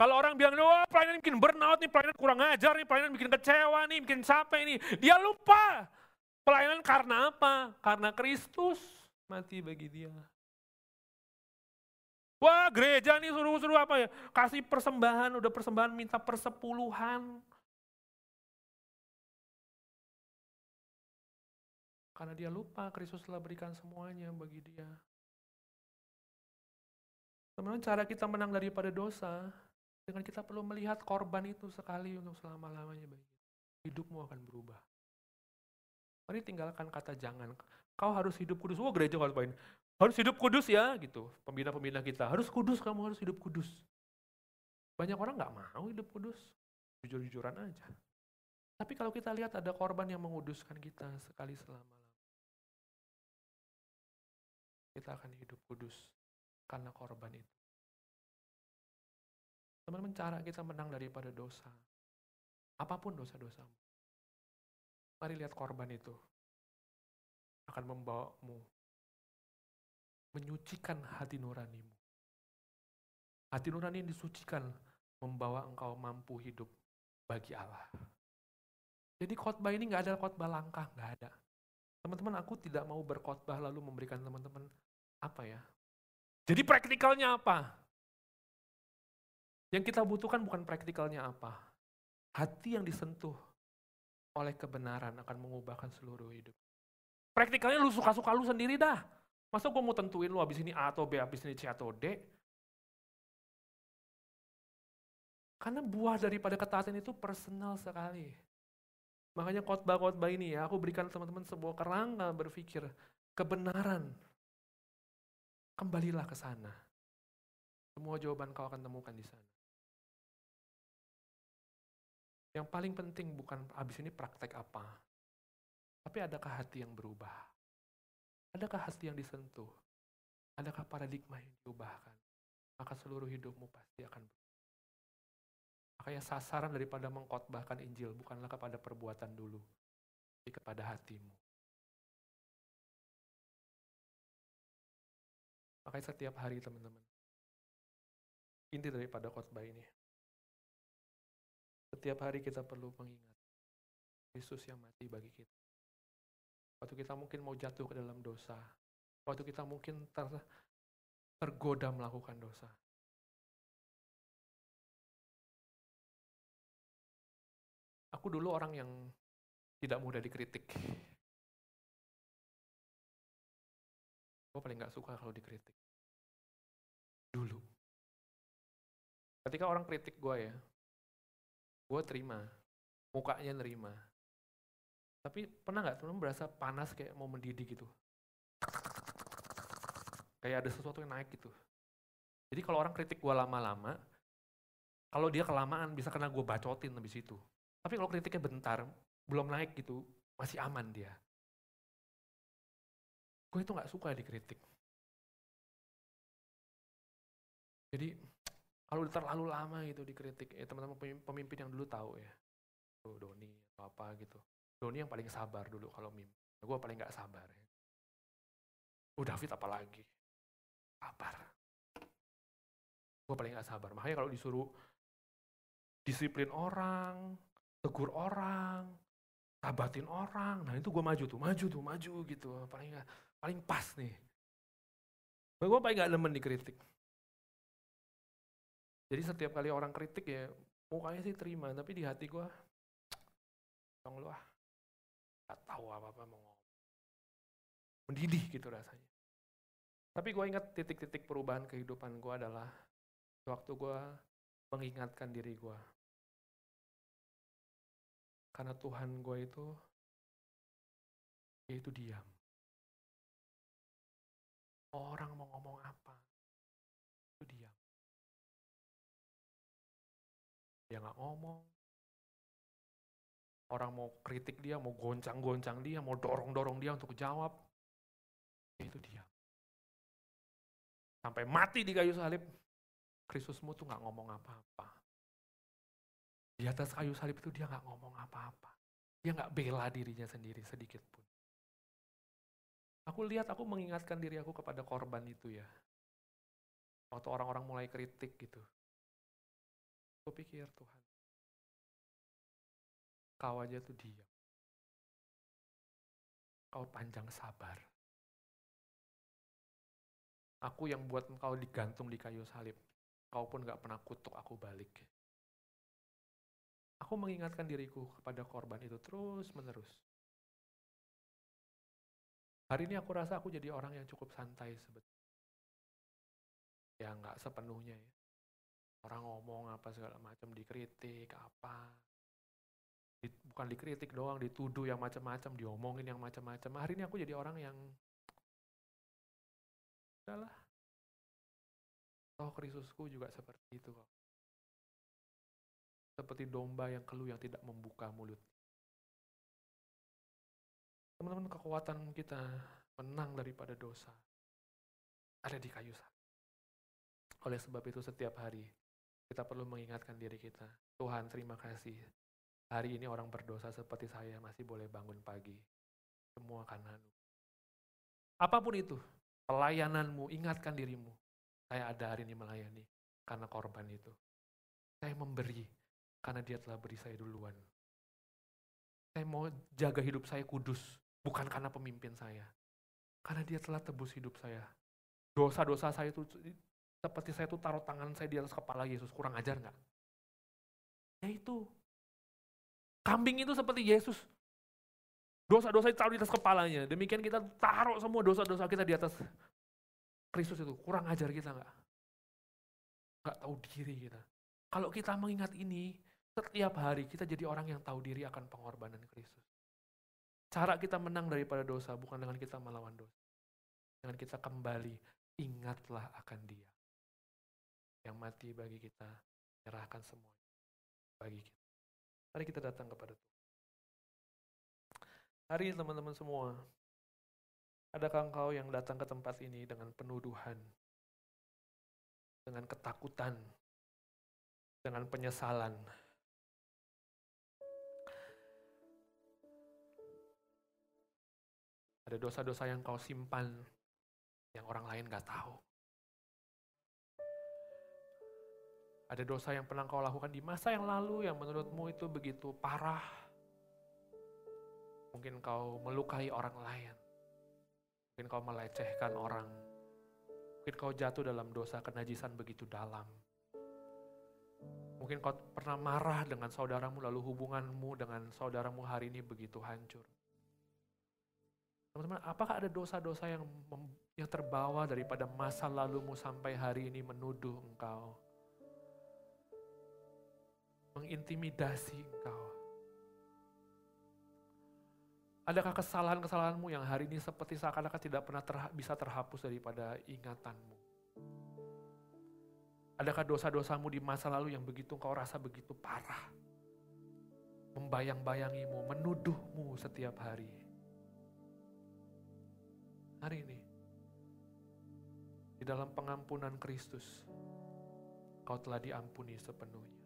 S1: Kalau orang bilang, wah pelayanan bikin burnout nih, pelayanan kurang ajar nih, pelayanan bikin kecewa nih, bikin capek nih. Dia lupa. Pelayanan karena apa? Karena Kristus mati bagi dia. Wah gereja nih suruh-suruh apa ya? Kasih persembahan, udah persembahan minta persepuluhan. Karena dia lupa Kristus telah berikan semuanya bagi dia. Teman-teman cara kita menang daripada dosa, dengan kita perlu melihat korban itu sekali untuk selama-lamanya bagi. Hidupmu akan berubah. Mari tinggalkan kata jangan. Kau harus hidup kudus. Oh gereja harus main. Harus hidup kudus ya gitu. Pembina-pembina kita. Harus kudus, kamu harus hidup kudus. Banyak orang nggak mau hidup kudus. Jujur-jujuran aja. Tapi kalau kita lihat ada korban yang menguduskan kita sekali selama-lamanya. Kita akan hidup kudus karena korban itu. Teman-teman, cara kita menang daripada dosa. Apa pun dosa-dosamu. Mari lihat korban itu. Akan membawamu menyucikan hati nuranimu. Hati nurani yang disucikan membawa engkau mampu hidup bagi Allah. Jadi khotbah ini nggak ada khotbah langkah, nggak ada. Teman-teman, aku tidak mau berkhotbah lalu memberikan teman-teman apa ya? Jadi praktikalnya apa? Yang kita butuhkan bukan praktikalnya apa. Hati yang disentuh oleh kebenaran akan mengubahkan seluruh hidup. Praktikalnya lu suka-suka lu sendiri dah. Masa gue mau tentuin lu habis ini A atau B, habis ini C atau D? Karena buah daripada ketaatan itu personal sekali. Makanya khotbah-khotbah ini ya, aku berikan teman-teman sebuah kerangka berpikir kebenaran. Kembalilah ke sana. Semua jawaban kau akan temukan di sana. Yang paling penting bukan habis ini praktek apa, tapi adakah hati yang berubah? Adakah hati yang disentuh? Adakah paradigma yang diubahkan? Maka seluruh hidupmu pasti akan berubah. Makanya sasaran daripada mengkotbahkan Injil bukanlah kepada perbuatan dulu, tapi kepada hatimu. Makanya setiap hari teman-teman, inti daripada khotbah ini, setiap hari kita perlu mengingat Yesus yang mati bagi kita. Waktu kita mungkin mau jatuh ke dalam dosa, waktu kita mungkin ter, tergoda melakukan dosa. Aku dulu orang yang tidak mudah dikritik. Gue paling gak suka kalau dikritik. Dulu. Ketika orang kritik gue ya, gue terima. Mukanya nerima. Tapi pernah nggak teman berasa panas kayak mau mendidih gitu? Kayak ada sesuatu yang naik gitu. Jadi kalau orang kritik gue lama-lama kalau dia kelamaan bisa kena gue bacotin habis itu. Tapi kalau kritiknya bentar belum naik gitu masih aman dia. Gue itu nggak suka dikritik. Jadi kalau udah terlalu lama gitu dikritik, ya teman-teman pemimpin yang dulu tahu ya. Tuh Doni atau apa gitu. Doni yang paling sabar dulu kalau mimpi. Gue paling gak sabar ya. Oh David apalagi. Sabar. Gue paling gak sabar. Makanya kalau disuruh disiplin orang, tegur orang, sabatin orang, nah itu gue maju tuh, maju tuh, maju gitu. Paling gak, paling pas nih. Gue paling gak demen dikritik. Jadi setiap kali orang kritik ya mukanya sih terima, tapi di hati gue, dong lu ah, gak tahu apa-apa mau ngomong. Mendidih gitu rasanya. Tapi gue ingat titik-titik perubahan kehidupan gue adalah waktu gue mengingatkan diri gue. Karena Tuhan gue itu, yaitu diam. Dia nggak ngomong. Orang mau kritik dia, mau goncang-goncang dia, mau dorong-dorong dia untuk jawab. Itu dia. Sampai mati di kayu salib, Kristusmu tuh nggak ngomong apa-apa. Di atas kayu salib itu dia nggak ngomong apa-apa. Dia nggak bela dirinya sendiri sedikit pun. Aku lihat, aku mengingatkan diri aku kepada korban itu ya. Waktu orang-orang mulai kritik gitu. Aku pikir Tuhan, kau aja tuh diam. Kau panjang sabar. Aku yang buat engkau digantung di kayu salib. Kau pun gak pernah kutuk aku balik. Aku mengingatkan diriku kepada korban itu terus menerus. Hari ini aku rasa aku jadi orang yang cukup santai sebetulnya. Ya nggak sepenuhnya ya. Orang ngomong apa segala macam, dikritik, apa. Di, bukan dikritik doang, dituduh yang macam-macam, diomongin yang macam-macam. Hari ini aku jadi orang yang udahlah. Toh Kristusku juga seperti itu kok. Seperti domba yang keluh yang tidak membuka mulut. Teman-teman, kekuatan kita menang daripada dosa ada di kayu salib. Oleh sebab itu setiap hari kita perlu mengingatkan diri kita. Tuhan terima kasih. Hari ini orang berdosa seperti saya masih boleh bangun pagi. Semua karena Apa pun itu, pelayananmu, ingatkan dirimu. Saya ada hari ini melayani karena korban itu. Saya memberi karena dia telah beri saya duluan. Saya mau jaga hidup saya kudus, bukan karena pemimpin saya. Karena dia telah tebus hidup saya. Dosa-dosa saya itu seperti saya itu taruh tangan saya di atas kepala Yesus, kurang ajar nggak? Ya itu. Kambing itu seperti Yesus. Dosa-dosa ditaruh di atas kepalanya. Demikian kita taruh semua dosa-dosa kita di atas Kristus itu. Kurang ajar kita nggak? Nggak tahu diri kita. Kalau kita mengingat ini, setiap hari kita jadi orang yang tahu diri akan pengorbanan Kristus. Cara kita menang daripada dosa bukan dengan kita melawan dosa. Dengan kita kembali, ingatlah akan dia. Yang mati bagi kita, menyerahkan semua bagi kita. Mari kita datang kepada Tuhan. Hari teman-teman semua, adakah engkau yang datang ke tempat ini dengan penuduhan, dengan ketakutan, dengan penyesalan? Ada dosa-dosa yang kau simpan, yang orang lain gak tahu. Ada dosa yang pernah kau lakukan di masa yang lalu yang menurutmu itu begitu parah, Mungkin kau melukai orang lain. Mungkin kau melecehkan orang. Mungkin kau jatuh dalam dosa kenajisan begitu dalam. Mungkin kau pernah marah dengan saudaramu lalu hubunganmu dengan saudaramu hari ini begitu hancur. Teman-teman, apakah ada dosa-dosa yang yang terbawa daripada masa lalumu sampai hari ini menuduh engkau? Mengintimidasi engkau. Adakah kesalahan-kesalahanmu yang hari ini seperti seakan-akan tidak pernah terha bisa terhapus daripada ingatanmu? Adakah dosa-dosamu di masa lalu yang begitu kau rasa begitu parah? Membayang-bayangimu, menuduhmu setiap hari. Hari ini, di dalam pengampunan Kristus, kau telah diampuni sepenuhnya.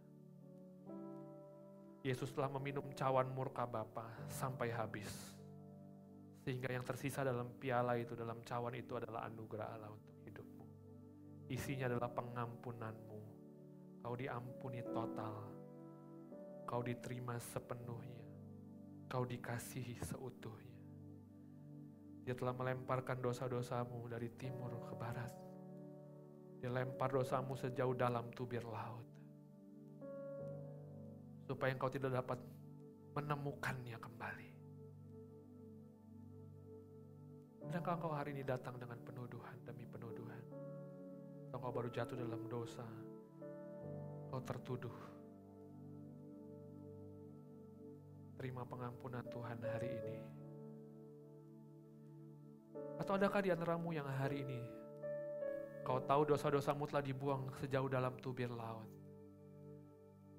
S1: Yesus telah meminum cawan murka Bapa sampai habis. Sehingga yang tersisa dalam piala itu, dalam cawan itu adalah anugerah Allah untuk hidupmu. Isinya adalah pengampunanmu. Kau diampuni total. Kau diterima sepenuhnya. Kau dikasihi seutuhnya. Dia telah melemparkan dosa-dosamu dari timur ke barat. Dia lempar dosamu sejauh dalam tubir laut. Supaya engkau tidak dapat menemukannya kembali. Adakah engkau hari ini datang dengan penuduhan demi penuduhan? Atau engkau baru jatuh dalam dosa? Kau tertuduh. Terima pengampunan Tuhan hari ini. Atau adakah di antaramu yang hari ini kau tahu dosa-dosamu telah dibuang sejauh dalam tubir laut?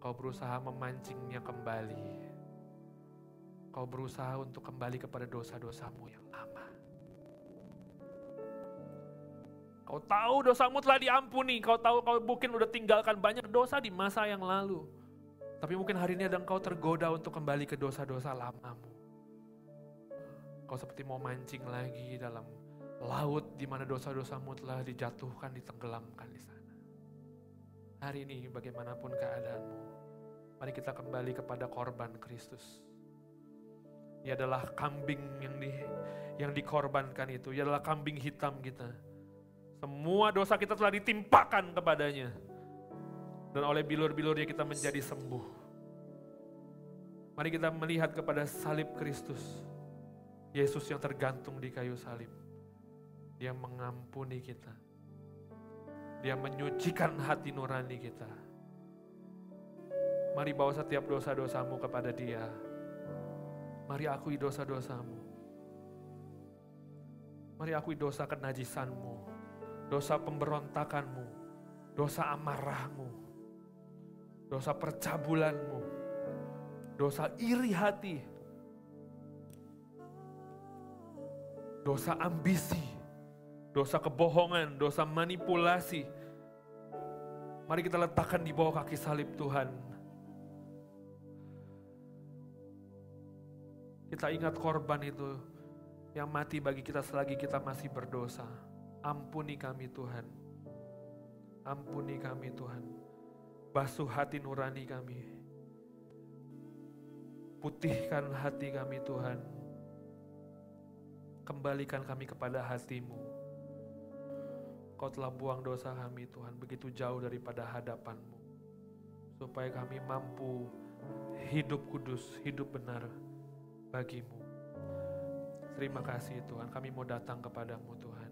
S1: Kau berusaha memancingnya kembali. Kau berusaha untuk kembali kepada dosa-dosamu yang lama. Kau tahu dosamu telah diampuni. Kau tahu kau mungkin udah tinggalkan banyak dosa di masa yang lalu. Tapi mungkin hari ini ada engkau tergoda untuk kembali ke dosa-dosa lamamu. Kau seperti mau mancing lagi dalam laut di mana dosa-dosamu telah dijatuhkan, ditenggelamkan di sana. Hari ini bagaimanapun keadaanmu, mari kita kembali kepada korban Kristus. Ia adalah kambing yang di yang dikorbankan itu, ia adalah kambing hitam kita semua dosa kita telah ditimpakan kepadanya. Dan oleh bilur-bilurnya kita menjadi sembuh. Mari kita melihat kepada salib Kristus. Yesus yang tergantung di kayu salib. Dia mengampuni kita. Dia menyucikan hati nurani kita. Mari bawa setiap dosa-dosamu kepada dia. Mari akui dosa-dosamu. Mari akui dosa kenajisanmu dosa pemberontakanmu, dosa amarahmu, dosa percabulanmu, dosa iri hati, dosa ambisi, dosa kebohongan, dosa manipulasi,
S2: Mari kita letakkan di bawah kaki salib Tuhan. Kita ingat korban itu yang mati bagi kita selagi kita masih berdosa. Ampuni kami Tuhan. Ampuni kami Tuhan. Basuh hati nurani kami. Putihkan hati kami Tuhan. Kembalikan kami kepada hatimu. Kau telah buang dosa kami Tuhan begitu jauh daripada hadapanmu. Supaya kami mampu hidup kudus, hidup benar bagimu. Terima kasih Tuhan, kami mau datang kepadamu Tuhan.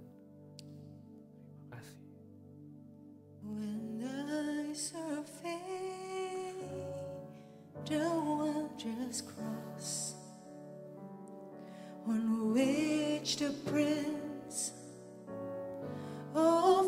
S2: Terima kasih. Oh.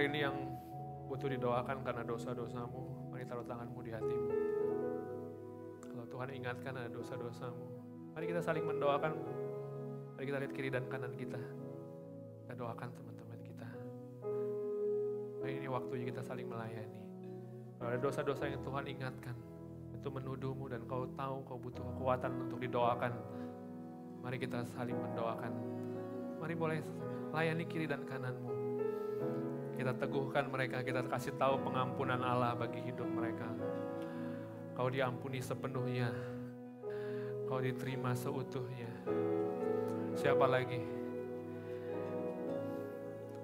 S2: Hari ini yang butuh didoakan karena dosa-dosamu? Mari taruh tanganmu di hatimu. Kalau Tuhan ingatkan ada dosa-dosamu, mari kita saling mendoakan. Mari kita lihat kiri dan kanan kita. Kita doakan teman-teman kita. Mari ini waktunya kita saling melayani. Kalau ada dosa-dosa yang Tuhan ingatkan, itu menuduhmu dan kau tahu kau butuh kekuatan untuk didoakan. Mari kita saling mendoakan. Mari boleh layani kiri dan kananmu. Kita teguhkan mereka, kita kasih tahu pengampunan Allah bagi hidup mereka. Kau diampuni sepenuhnya. Kau diterima seutuhnya. Siapa lagi?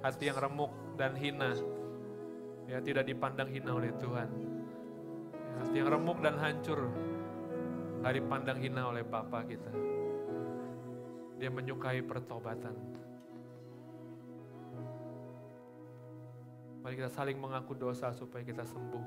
S2: Hati yang remuk dan hina. Ya, tidak dipandang hina oleh Tuhan. Hati yang remuk dan hancur. Gak dipandang hina oleh Bapa kita. Dia menyukai pertobatan. Mari kita saling mengaku dosa supaya kita sembuh.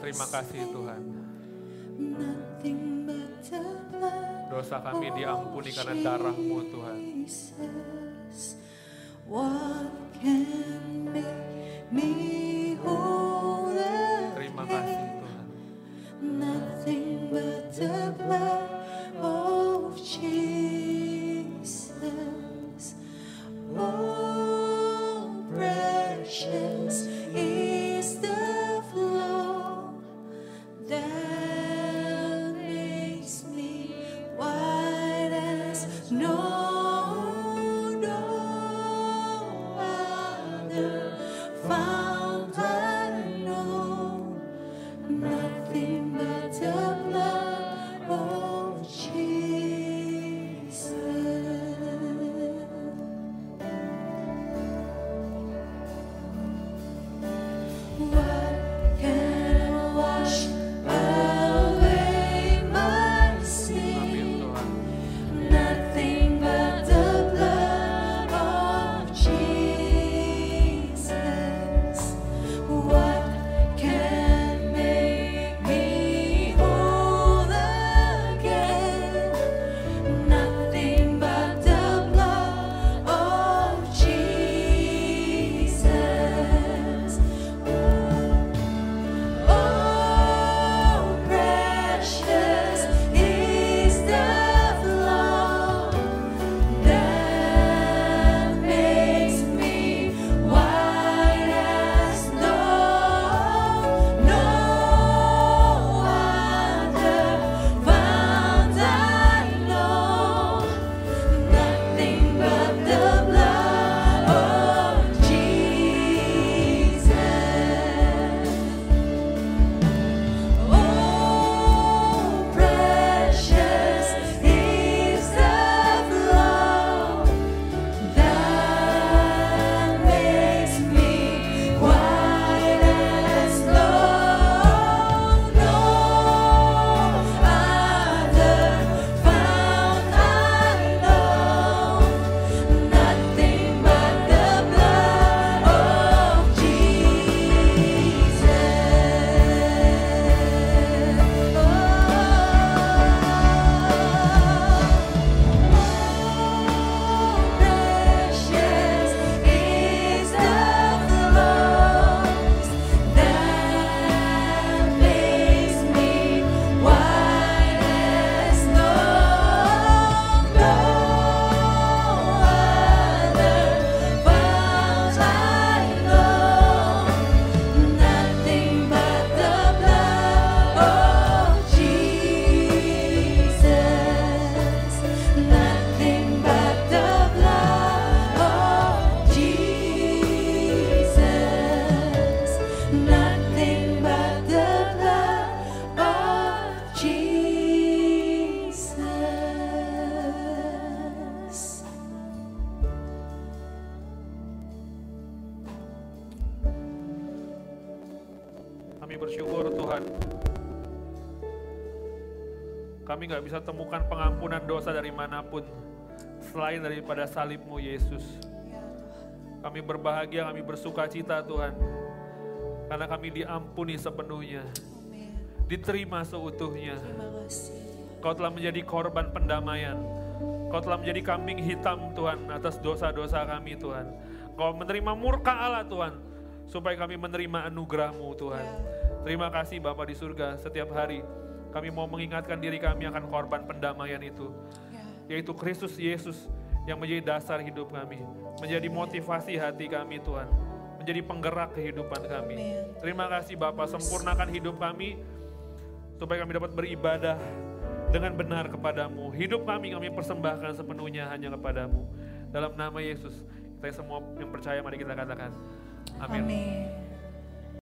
S1: Terima kasih Tuhan. Dosa kami diampuni karena darahmu Tuhan.
S2: Oh, What can precious
S1: Kami nggak bisa temukan pengampunan dosa dari mana pun selain daripada salibmu Yesus. Kami berbahagia, kami bersuka cita Tuhan. Karena kami diampuni sepenuhnya, diterima seutuhnya. Kau telah menjadi korban pendamaian. Kau telah menjadi kambing hitam Tuhan atas dosa-dosa kami Tuhan. Kau menerima murka Allah Tuhan. Supaya kami menerima anugerahmu Tuhan. Terima kasih Bapa di surga setiap hari. Kami mau mengingatkan diri kami akan korban pendamaian itu.
S2: Ya,
S1: Yaitu Kristus Yesus yang menjadi dasar hidup kami. Menjadi motivasi hati kami Tuhan. Menjadi penggerak kehidupan kami.
S2: Amin.
S1: Terima kasih Bapak, sempurnakan hidup kami supaya kami dapat beribadah dengan benar kepadamu. Hidup kami kami persembahkan sepenuhnya hanya kepadamu. Dalam nama Yesus, kita semua yang percaya mari kita katakan. Amin.
S2: Amin.